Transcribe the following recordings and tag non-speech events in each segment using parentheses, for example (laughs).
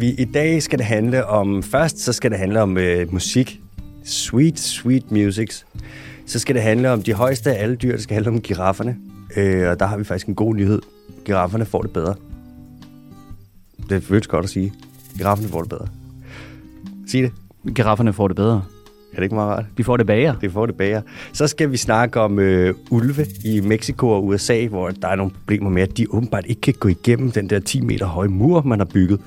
Vi, I dag skal det handle om, først så skal det handle om øh, musik. Sweet, sweet music. Så skal det handle om de højeste af alle dyr. Det skal handle om girafferne. Øh, og der har vi faktisk en god nyhed. Girafferne får det bedre. Det føles godt at sige. Girafferne får det bedre. Sig det. Girafferne får det bedre. Er det ikke meget rart? De får det bager. Det får det bager. Så skal vi snakke om øh, ulve i Mexico og USA, hvor der er nogle problemer med, at de åbenbart ikke kan gå igennem den der 10 meter høje mur, man har bygget.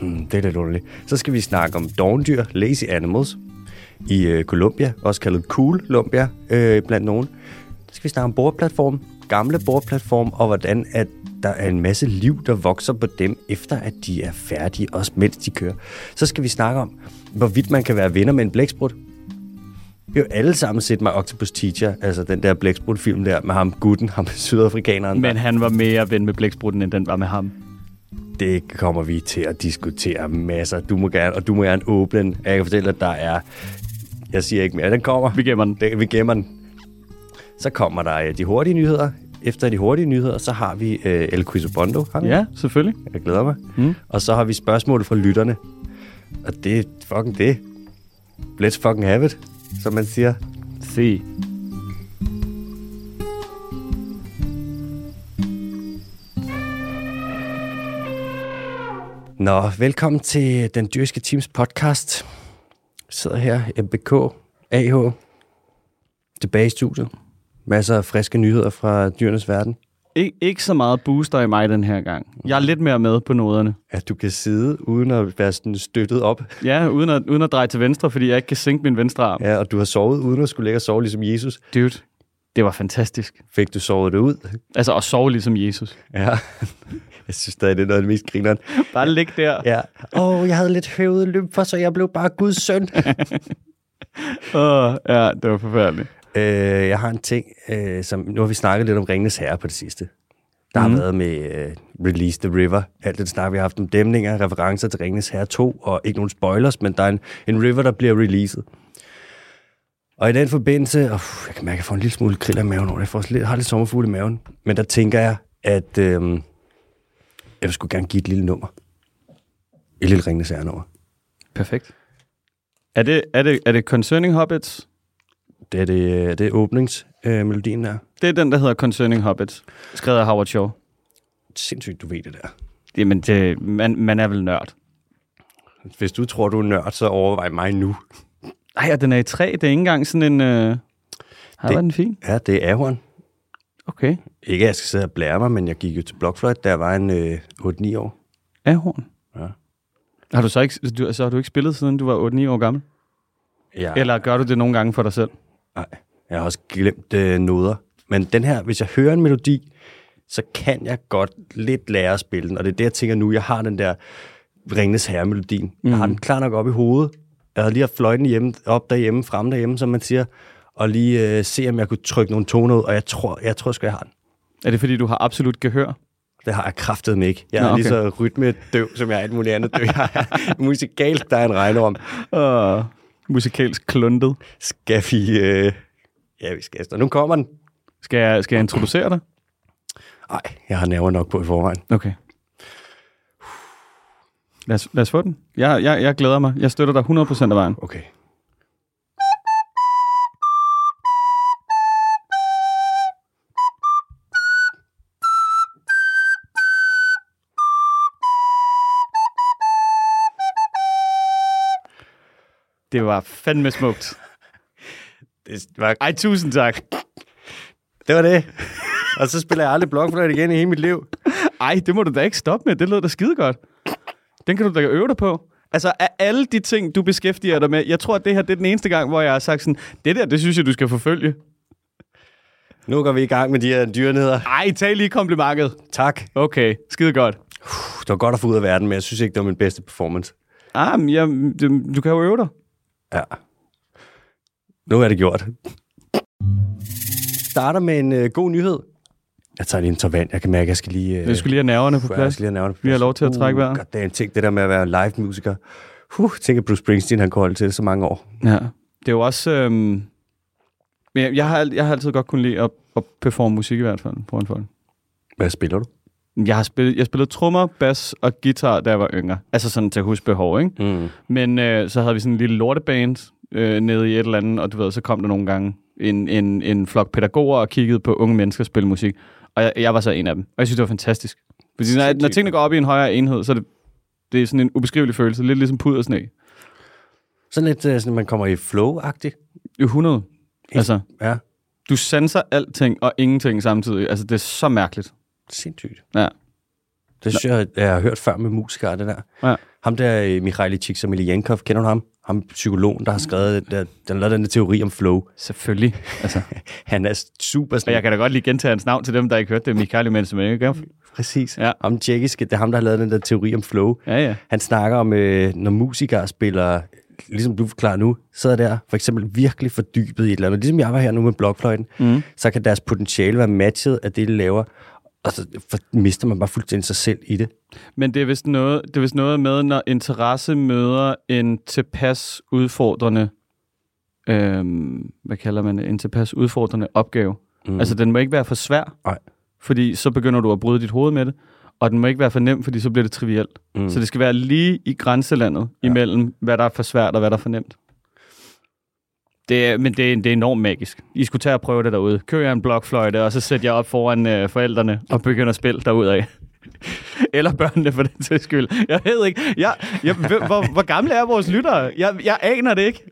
Hmm, det er lidt underligt. Så skal vi snakke om dogndyr, lazy animals, i øh, Colombia, også kaldet Cool Colombia øh, blandt nogen. Så skal vi snakke om bordplatform, gamle bordplatform, og hvordan at der er en masse liv, der vokser på dem, efter at de er færdige, også mens de kører. Så skal vi snakke om, hvorvidt man kan være venner med en blæksprut. Vi har jo alle sammen set mig Octopus Teacher, altså den der blæksprut-film der med ham, gutten, ham (laughs) sydafrikaneren. Men han var mere ven med blæksprutten, end den var med ham. Det kommer vi til at diskutere masser. Du må gerne, og du må gerne åbne den. Jeg kan fortælle, at der er... Jeg siger ikke mere. Den kommer. Vi gemmer den. Det, vi gemmer den. Så kommer der øh, de hurtige nyheder. Efter de hurtige nyheder, så har vi øh, El Quizobondo. Har vi? Ja, selvfølgelig. Jeg glæder mig. Mm. Og så har vi spørgsmål fra lytterne. Og det er fucking det. Let's fucking have it, som man siger. Se. Nå, velkommen til Den Dyrske Teams podcast. Jeg sidder her, MBK, AH, tilbage i studiet. Masser af friske nyheder fra dyrenes verden. Ik- ikke så meget booster i mig den her gang. Jeg er lidt mere med på noderne. At du kan sidde uden at være sådan støttet op. Ja, uden at, uden at dreje til venstre, fordi jeg ikke kan sænke min venstre arm. Ja, og du har sovet uden at skulle ligge og sove ligesom Jesus. Dude, det var fantastisk. Fik du sovet det ud? Altså at sove ligesom Jesus. Ja. Jeg synes stadig, det er noget af det mest grineren. Bare ligge der. Ja. Åh, oh, jeg havde lidt høvet løb for, så jeg blev bare Guds søn. (laughs) Åh, ja, det var forfærdeligt. Øh, jeg har en ting, øh, som nu har vi snakket lidt om Ringenes Herre på det sidste. Der har Mhm. været med øh, Release the River. Alt det snak, vi har haft om dæmninger, referencer til Ringenes Herre 2, og ikke nogen spoilers, men der er en, en river, der bliver releaset. Og i den forbindelse, oh, jeg kan mærke, at jeg får en lille smule krill af maven det. Jeg får lidt, har lidt sommerfugle i maven. Men der tænker jeg, at øh, jeg skulle gerne give et lille nummer. Et lille Ringenes Herre nummer. Perfekt. Er det, er det, er det Concerning Hobbits? Det er, det, det er åbningsmelodien der. Det er den, der hedder Concerning Hobbits, skrevet af Howard Shaw. Sindssygt, du ved det der. Jamen, det, man, man er vel nørd. Hvis du tror, du er nørd, så overvej mig nu. Ej, og den er i træ. Det er ikke engang sådan en... Øh... Har Det- den fin? Ja, det er Ahorn. Okay. Ikke, at jeg skal sidde og blære mig, men jeg gik jo til blokfløjt, da jeg var en øh, 8-9 år. Ahorn. Ja. Har du så ikke, du, så har du ikke spillet, siden du var 8-9 år gammel? Ja. Eller gør du det nogle gange for dig selv? Nej, jeg har også glemt øh, noder. Men den her, hvis jeg hører en melodi, så kan jeg godt lidt lære at spille den. Og det er det, jeg tænker nu. Jeg har den der Ringnes Herre-melodien. Mm. Jeg har den klar nok op i hovedet. Jeg havde lige haft fløjten hjemme, op derhjemme, fremme derhjemme, som man siger. Og lige øh, se, om jeg kunne trykke nogle toner ud. Og jeg tror, jeg tror sgu, jeg har den. Er det, fordi du har absolut gehør? Det har jeg kraftet med ikke. Jeg Nå, er lige okay. så rytme døv, som jeg er alt muligt andet døv. Jeg er (laughs) musikalsk, der er en regnorm. Uh, musikalsk kluntet. Skal vi... Øh... Ja, vi skal. Nu kommer den. Skal jeg, skal jeg introducere dig? Nej, jeg har nerver nok på i forvejen. Okay. Lad os, lad os få den. Jeg, jeg, jeg glæder mig. Jeg støtter dig 100% af vejen. Okay. Det var fandme smukt. (laughs) Det var, Ej, tusind tak. det var det. Og så spiller jeg aldrig blokfløjt igen i hele mit liv. Ej, det må du da ikke stoppe med. Det lød da skide godt. Den kan du da øve dig på. Altså, af alle de ting, du beskæftiger dig med, jeg tror, at det her det er den eneste gang, hvor jeg har sagt sådan, det der, det synes jeg, du skal forfølge. Nu går vi i gang med de her dyrenheder. Ej, tag lige komplimentet. Tak. Okay, skide godt. Det var godt at få ud af verden, men jeg synes ikke, det var min bedste performance. Ah, men jeg, du, kan jo øve dig. Ja. Nu er det gjort. Starter med en øh, god nyhed. Jeg tager lige en tår vand. Jeg kan mærke, at jeg skal lige... Øh, Jeg skulle lige have nerverne på jeg plads. skal lige have nerverne på Vi har plads. lov til at trække vejret. Uh, goddammit, tænk det der med at være live-musiker. Huh, tænk at Bruce Springsteen, han kunne holde til det så mange år. Ja. Det er jo også... Men jeg, jeg, har, jeg har altid godt kunnet lide at, at performe musik i hvert fald foran folk. Hvad spiller du? Jeg har spillet, jeg spillede trommer, bas og guitar, da jeg var yngre. Altså sådan til husbehov, ikke? Mm. Men øh, så havde vi sådan en lille lorteband øh, nede i et eller andet, og du ved, så kom der nogle gange en, en, en flok pædagoger og kiggede på unge mennesker spille musik. Og jeg, jeg var så en af dem. Og jeg synes, det var fantastisk. Fordi når, når tingene går op i en højere enhed, så er det, det er sådan en ubeskrivelig følelse. Lidt ligesom pud og sne. Sådan lidt, øh, sådan, man kommer i flow-agtigt. I 100. Altså, Ja, du sanser alting og ingenting samtidig. Altså, det er så mærkeligt. Sindssygt. Ja. Det synes jeg, jeg har hørt før med musikere, det der. Ja. Ham der, øh, Mikhail Csikszentmihalyi-Yankov, kender du ham? Ham psykologen, der har skrevet, den, der, den lavet den der teori om flow. Selvfølgelig. Altså, (laughs) Han er super og sådan... jeg kan da godt lige gentage hans navn til dem, der ikke hørte det. Mensen, ikke? Præcis. Ja. Ham tjekkiske, det er ham, der har lavet den der teori om flow. Ja, ja. Han snakker om, øh, når musikere spiller, ligesom du forklarer nu, sidder der for eksempel virkelig fordybet i et eller andet. Ligesom jeg var her nu med blokfløjten, mm. så kan deres potentiale være matchet af det, de laver. Og så for, mister man bare fuldstændig sig selv i det. Men det er vist noget, det er vist noget med, når interesse møder en tilpas udfordrende, øhm, hvad kalder man det, en tilpas udfordrende opgave. Mm. Altså, den må ikke være for svær, Nej. fordi så begynder du at bryde dit hoved med det. Og den må ikke være for nem, fordi så bliver det trivielt. Mm. Så det skal være lige i grænselandet ja. imellem, hvad der er for svært og hvad der er for nemt. Det er, men det er, det er enormt magisk. I skulle tage og prøve det derude. Køb jer en blokfløjte, og så sæt jer op foran øh, forældrene og begynd at spille derudad. (laughs) Eller børnene for den til skyld. Jeg ved ikke. Jeg, jeg, hvor, hvor gamle er vores lyttere? Jeg, jeg aner det ikke.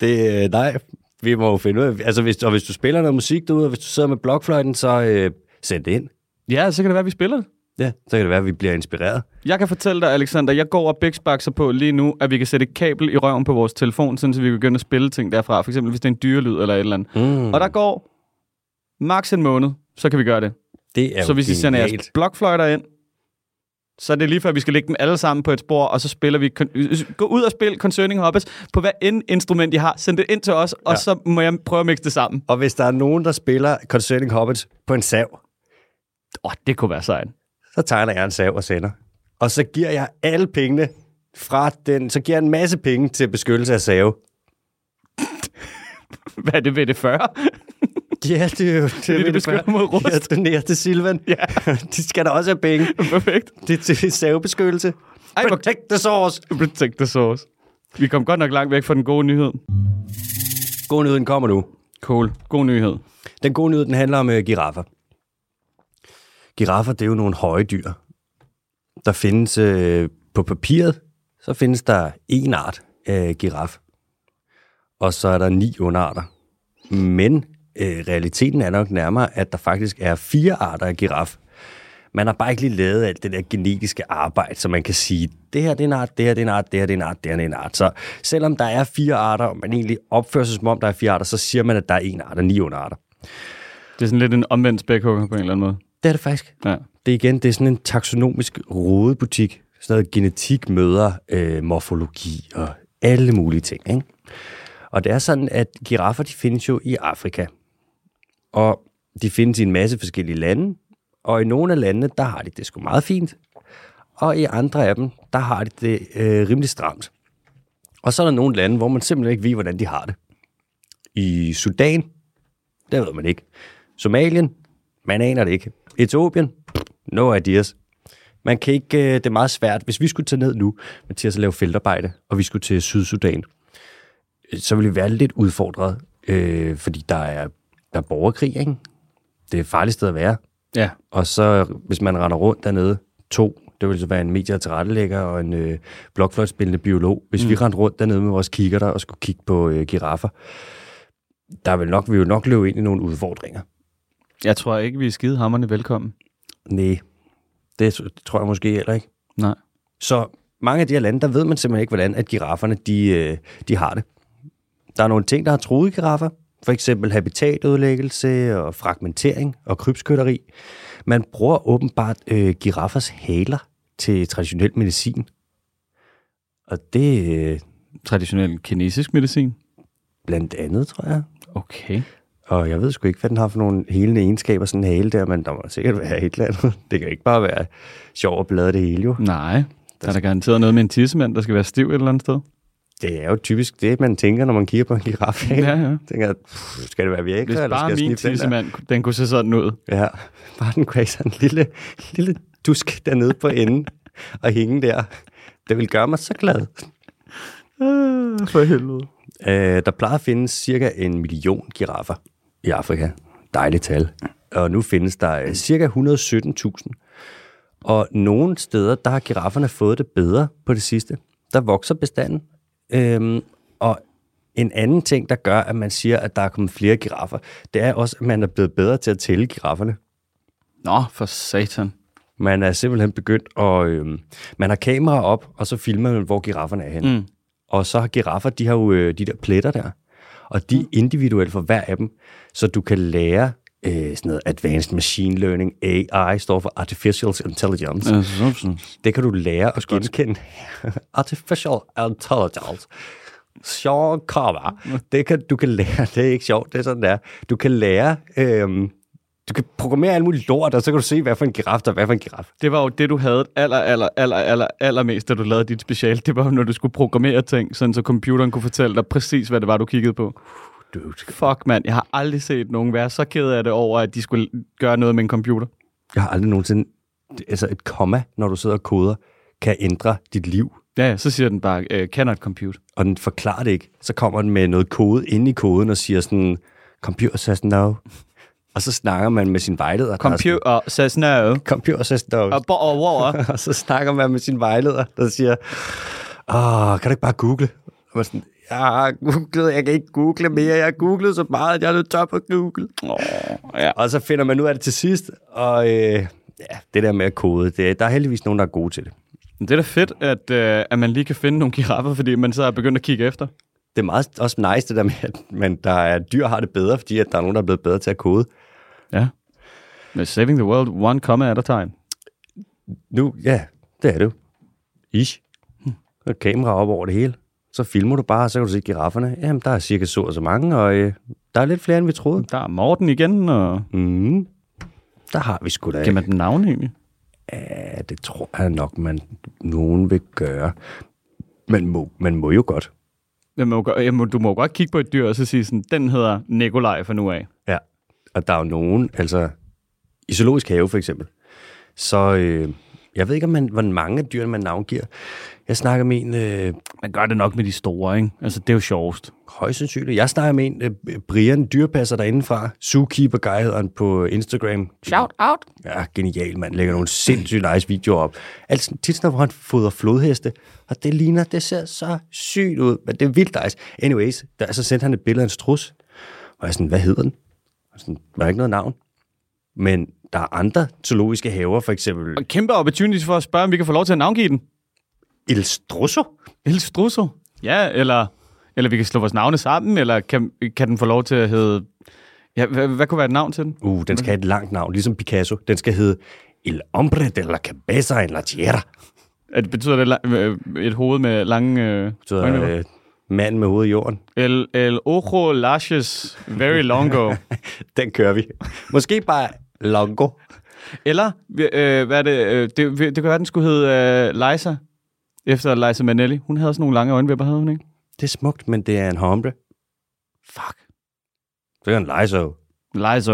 Det, øh, nej, vi må jo finde ud af, altså hvis, og hvis du spiller noget musik derude, og hvis du sidder med blokfløjten, så øh, send det ind. Ja, så kan det være, at vi spiller det. Ja, så kan det være, at vi bliver inspireret. Jeg kan fortælle dig, Alexander, jeg går og bæksbakser på lige nu, at vi kan sætte et kabel i røven på vores telefon, sådan så vi kan begynde at spille ting derfra. For eksempel, hvis det er en dyrelyd eller et eller andet. Mm. Og der går maks en måned, så kan vi gøre det. Det er Så hvis I sender jeres blokfløjter ind, så er det lige før, vi skal lægge dem alle sammen på et spor, og så spiller vi... Gå ud og spil Concerning Hoppes på hvad end instrument I har. Send det ind til os, og Ja. så må jeg prøve at mixe det sammen. Og hvis der er nogen, der spiller Concerning Hobbits på en sav, Åh, oh, det kunne være sejt. Så tegner jeg en sav og sender. Og så giver jeg alle pengene fra den, så giver jeg en masse penge til beskyttelse af save. (laughs) Hvad er det ved det 40? Ja, det er jo det, det vil beskytter mod rust. Jeg donerer til Silvan. Ja. (laughs) De skal da også have penge. Perfekt. Det er til savebeskyttelse. Ej, Protect the source. Protect the source. Vi kom godt nok langt væk fra den gode nyhed. God nyheden kommer nu. Cool. God nyhed. Den gode nyhed, den handler om uh, giraffer. Giraffer, det er jo nogle høje dyr. Der findes øh, på papiret, så findes der en art af giraf. Og så er der ni underarter. Men øh, realiteten er nok nærmere, at der faktisk er fire arter af giraf. Man har bare ikke lige lavet alt det der genetiske arbejde, så man kan sige, det her det er en art, det her det er en art, det her det er en art, det her det er en art. Så selvom der er fire arter, og man egentlig opfører sig som om, der er fire arter, så siger man, at der er en art og ni underarter. Det er sådan lidt en omvendt spækhugger på en eller anden måde. Det er det faktisk. Ja. Det er igen, det er sådan en taksonomisk rodebutik. Sådan noget genetik møder øh, morfologi og alle mulige ting. Ikke? Og det er sådan, at giraffer, de findes jo i Afrika. Og de findes i en masse forskellige lande. Og i nogle af landene, der har de det sgu meget fint. Og i andre af dem, der har de det øh, rimelig stramt. Og så er der nogle lande, hvor man simpelthen ikke ved, hvordan de har det. I Sudan, der ved man ikke. Somalien, man aner det ikke. Etiopien, no ideas. Man kan ikke, øh, det er meget svært. Hvis vi skulle tage ned nu, Mathias, og lave feltarbejde, og vi skulle til Sydsudan, øh, så ville vi være lidt udfordret, øh, fordi der er, der er borgerkrig, ikke? Det er et farligt sted at være. Ja. Og så, hvis man render rundt dernede, to, det vil så være en medie- og tilrettelægger og en øh, blokfløjtspillende biolog. Hvis mm. vi rendte rundt dernede med vores kikkerter og skulle kigge på øh, giraffer, der vil nok, vi vil nok løbe ind i nogle udfordringer. Jeg tror ikke, vi er skide hammerne velkommen. Nej, det tror jeg måske heller ikke. Nej. Så mange af de her lande, der ved man simpelthen ikke, hvordan at girafferne de, øh, de har det. Der er nogle ting, der har truet giraffer. For eksempel habitatødelæggelse og fragmentering og krybskytteri. Man bruger åbenbart øh, giraffers haler til traditionel medicin. Og det øh, Traditionel kinesisk medicin. blandt andet, tror jeg. Okay. Og jeg ved sgu ikke, hvad den har for nogle helende egenskaber, sådan en hale der, men der må sikkert være et eller andet. Det kan ikke bare være sjov at bladre det hele, jo. Nej. Der er der garanteret noget med en tissemand, der skal være stiv et eller andet sted. Det er jo typisk det, man tænker, når man kigger på en giraf. Ja, ja. Tænker, skal det være Hvis virkelig, eller skal jeg min sniffe den der? tissemand, den kunne se sådan ud. Ja, bare den kunne have sådan en lille, lille dusk dernede på enden (laughs) og hænge der. Det vil gøre mig så glad. Ah, for helvede. Øh, der plejer at findes cirka en million giraffer i Afrika. Dejligt tal. Og nu findes der øh, cirka 117.000. Og nogle steder, der har girafferne fået det bedre på det sidste. Der vokser bestanden. Øhm, og en anden ting, der gør, at man siger, at der er kommet flere giraffer, det er også, at man er blevet bedre til at tælle girafferne. Nå, for satan. Man er simpelthen begyndt at... Øhm, man har kameraer op, og så filmer man, hvor girafferne er henne. Mm. Og så har giraffer, de har jo øh, de der pletter der. Og de er individuelle for hver af dem. Så du kan lære øh, sådan noget Advanced Machine Learning, AI, står for Artificial Intelligence. Ja, Det kan du lære at genkende. (laughs) Artificial Intelligence. Sean Carver. Det kan, du kan lære, (laughs) det er ikke sjovt, det er sådan der. Du kan lære, øhm, du kan programmere alt muligt lort, og så kan du se, hvad for en giraf der er, hvad for en giraf. Det var jo det, du havde aller, aller, aller, aller, allermest, da du lavede dit special. Det var jo, når du skulle programmere ting, sådan så computeren kunne fortælle dig præcis, hvad det var, du kiggede på. Dude. Fuck, mand. Jeg har aldrig set nogen være så ked af det over, at de skulle gøre noget med en computer. Jeg har aldrig nogensinde, altså et komma, når du sidder og koder, kan ændre dit liv. Ja, så siger den bare, uh, cannot compute. og den forklarer det ikke. Så kommer den med noget kode inde i koden og siger sådan, computer says no. Og så snakker man med sin vejleder. er sådan, Computer says no. computer says no. Og og hvor? (laughs) og så snakker man med sin vejleder, der siger, åh, kan du ikke bare google? Og man sådan, jeg har googlet, jeg kan ikke google mere, jeg har googlet så meget, at jeg er nødt til at google. Oh, ja. Og så finder man ud af det til sidst, og øh, ja, det der med at kode, det, der er heldigvis nogen, der er gode til det. Men Det er da fedt, at, uh, at man lige kan finde nogle giraffer, fordi man så er begyndt at kigge efter. Det er meget også nice, det der med, at man, der er dyr har det bedre, fordi at der er nogen, der er blevet bedre til at kode. Ja. Men saving the world one comma at a time. Nu, ja, det er det jo. Ish. Og kamera op over det hele. Så filmer du bare, og så kan du se girafferne. Jamen, der er cirka så og så mange, og øh, der er lidt flere, end vi troede. Der er Morten igen, og Mm. Der har vi sgu da giver man den navn egentlig? Ja, det tror jeg nok, man nogen vil gøre. Man må, man må jo godt. Jeg må, jeg må, du må godt kigge på et dyr og så sige sådan, den hedder Nikolaj for nu af. Ja. Og der er jo nogen, altså i zoologisk have for eksempel, så øh, jeg ved ikke, om man, hvor mange dyr man navngiver. Jeg snakker med en, øh, Man gør det nok med de store, ikke? Altså, det er jo sjovest. højst sandsynligt, jeg snakker med en, øh, Brian, dyrpasser derindefra, Zookeeper Guy hedder han på Instagram. Shout out! Ja, genial mand, lægger nogle sindssygt nice videoer op. Altså tit sådan, hvor han fodrer flodheste, og det ligner, det ser så sygt ud, men det er vildt nice. Anyways, der, så sendte han et billede af en strus, og jeg er sådan, hvad hedder den? Og sådan, var der ikke noget navn? Men der er andre zoologiske haver, for eksempel Og kæmpe opportunity for at spørge, om vi kan få lov til at navngive den. El Strusso. El Strusso. Ja, eller, eller vi kan slå vores navne sammen, eller kan, kan den få lov til at hedde... Ja, hvad, hvad kunne være et navn til den? Uh, den skal have et langt navn, ligesom Picasso. Den skal hedde El Hombre de la Cabeza en la Tierra. Er det betyder det øh, et hoved med lange... Øh, øjenvipper? øh, mand med hovedet i jorden. el, el ojo lashes very longo. (laughs) Den kører vi. Måske bare Longo. Eller, øh, hvad er det, øh, det, det kan være, den skulle hedde øh, Liza, efter Liza Manelli. Hun havde sådan nogle lange øjenvipper, havde hun ikke? Det er smukt, men det er en hombre. Fuck. Det er en Lizo. Liza.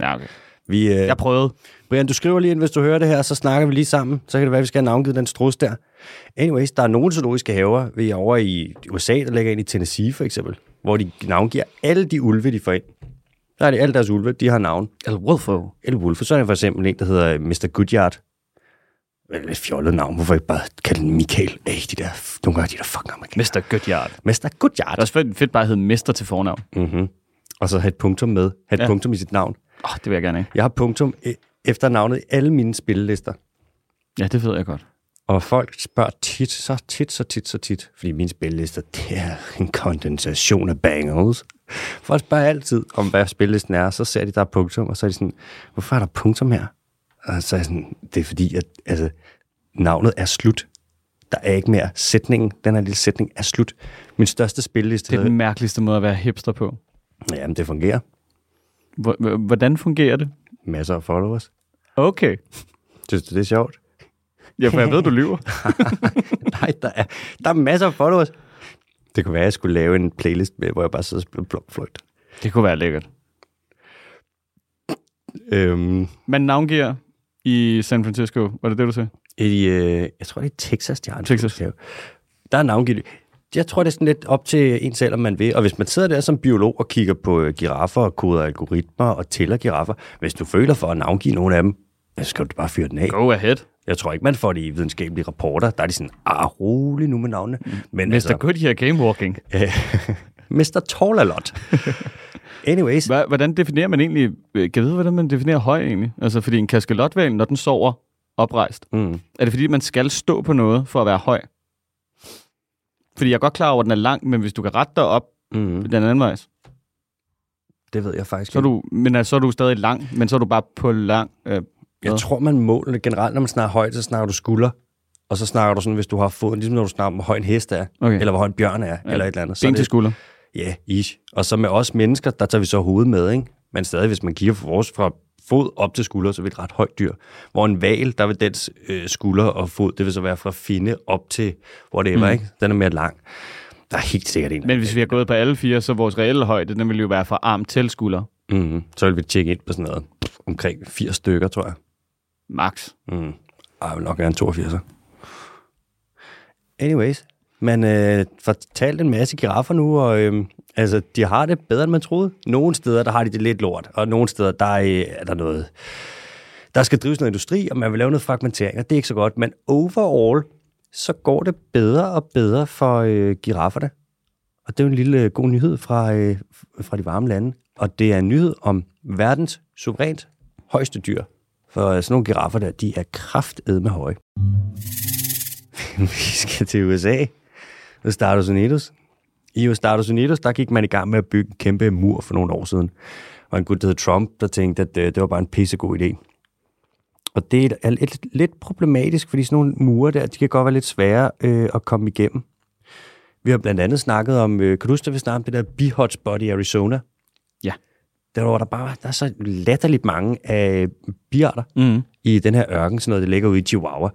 Ja, okay. Vi, øh, Jeg prøvede. Brian, du skriver lige ind, hvis du hører det her, så snakker vi lige sammen. Så kan det være, at vi skal have navngivet den strus der. Anyways, der er nogle zoologiske haver vi er over i USA, der ligger ind i Tennessee for eksempel, hvor de navngiver alle de ulve, de får ind. Der er det alle deres ulve, de har navn. El Wolfo. El Wolfe, så er der for eksempel en, der hedder Mr. Goodyard. Er lidt fjollet navn. Hvorfor ikke bare kalde den Michael? Ej, de der, nogle gange de der fucking amerikanere. Mr. Goodyard. Mr. Det er Goodyard. også fedt, fedt bare at hedde Mester til fornavn. Mm-hmm. Og så have et punktum med. Have et Ja. punktum i sit navn. Åh, oh, det vil jeg gerne have. Jeg har punktum efter navnet i alle mine spillelister. Ja, det ved jeg godt. Og folk spørger tit, så tit, så tit, så tit, fordi mine spillelister, det er en kondensation af bangles. Folk spørger altid om, hvad spillelisten er, så ser de, der er punktum, og så er de sådan, hvorfor er der punktum her? Og så er jeg sådan, det er fordi, at altså, navnet er slut. Der er ikke mere. Sætningen, den her lille sætning er slut. Min største spilleliste, Det er den mærkeligste måde at være hipster på. jamen det fungerer. Hvor- hvor- Hvordan fungerer det? Masser af followers. Okay. Synes du, det er sjovt? Ja, for jeg ved, du (laughs) lyver. Nej, der er, der er masser af followers. Det kunne være, at jeg skulle lave en playlist med, hvor jeg bare sidder og spiller. Det kunne være lækkert. Øhm, Man navngiver i San Francisco. Var det det, du sagde? i, øh, jeg tror, det er Texas, de har en Texas. have. Der er navngivet. Jeg tror, det er sådan lidt op til en selv, om man vil. Og hvis man sidder der som biolog og kigger på øh, giraffer og koder algoritmer og tæller giraffer, hvis du føler for at navngive nogle af dem, så skal du bare fyre den af. Go ahead. Jeg tror ikke, man får det i videnskabelige rapporter. Der er de sådan, ah, rolig nu med navnene. Men Mr. Altså... Good her game walking. (laughs) Mr. Tall a lot. (laughs) Anyways, Hva- Hvordan definerer man egentlig, øh, kan jeg vide, hvordan man definerer høj egentlig? Altså, fordi en kaskelotval, når den sover oprejst, mm, er det fordi, man skal stå på noget for at være høj? Fordi jeg er godt klar over, at den er lang, men hvis du kan rette dig op mm, den anden vej, det ved jeg faktisk så er du, men altså, så er du stadig lang, men så er du bare på lang. Øh, Jeg tror, man måler det generelt, når man snakker højt, så snakker du skulder. Og så snakker du sådan, hvis du har foden, ligesom når du snakker om, hvor høj en hest er, okay. eller hvor høj en bjørn er, Ja. eller et eller andet. Så ben til skulder. Ja, ish. Og så med os mennesker, der tager vi så hovedet med, ikke? Men stadig, hvis man kigger fra vores fra fod op til skulder, så er vi et ret højt dyr. Hvor en val, der vil dens øh, skulder og fod, det vil så være fra finde op til whatever, mm. ikke? Den er mere lang. Der er helt sikkert en. Men hvis vi har gået på alle fire, så vores reelle højde, den vil jo være fra arm til skulder. Mm, så vil vi tjekke ind på sådan noget omkring 80 stykker, tror jeg. Max. Mm. Ej, jeg vil nok gerne 82. Anyways, man øh, fortalt en masse giraffer nu, og øh, altså, de har det bedre, end man troede. Nogle steder, der har de det lidt lort, og nogle steder, der er, øh, er der noget... Der skal drives noget industri, og man vil lave noget fragmentering, og det er ikke så godt. Men overall, så går det bedre og bedre for øh, girafferne. Og det er jo en lille øh, god nyhed fra, øh, fra de varme lande. Og det er en nyhed om verdens suverænt højeste dyr. For øh, sådan nogle giraffer der, de er kraftedme høje. (laughs) Vi skal til USA. Estados Unidos. I Estados Unidos, der gik man i gang med at bygge en kæmpe mur for nogle år siden. Og en gut, der hed Trump, der tænkte, at øh, det var bare en pissegod idé. Og det er lidt, lidt problematisk, fordi sådan nogle mure der, de kan godt være lidt svære øh, at komme igennem. Vi har blandt andet snakket om, øh, kan du huske, at vi snakkede om det der bee-hotspot i Arizona? Ja. Der var der bare, der er så latterligt mange af biarter Mm. i den her ørken, sådan noget, det ligger ude i Chihuahua.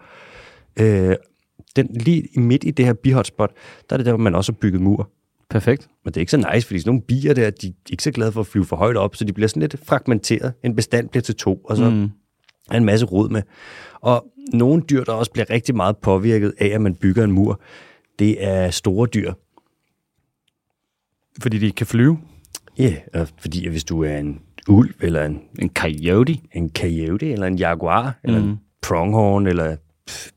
Øh, den, lige i midt i det her bihotspot, der er det der, hvor man også har bygget mur. Perfekt. Men det er ikke så nice, fordi sådan nogle bier der, de er ikke så glade for at flyve for højt op, så de bliver sådan lidt fragmenteret. En bestand bliver til to, og så Mm. er en masse rod med. Og nogle dyr, der også bliver rigtig meget påvirket af, at man bygger en mur, det er store dyr. Fordi de ikke kan flyve. Ja, yeah, fordi hvis du er en ulv, eller en, En coyote. en coyote, eller en jaguar, mm. eller en pronghorn, eller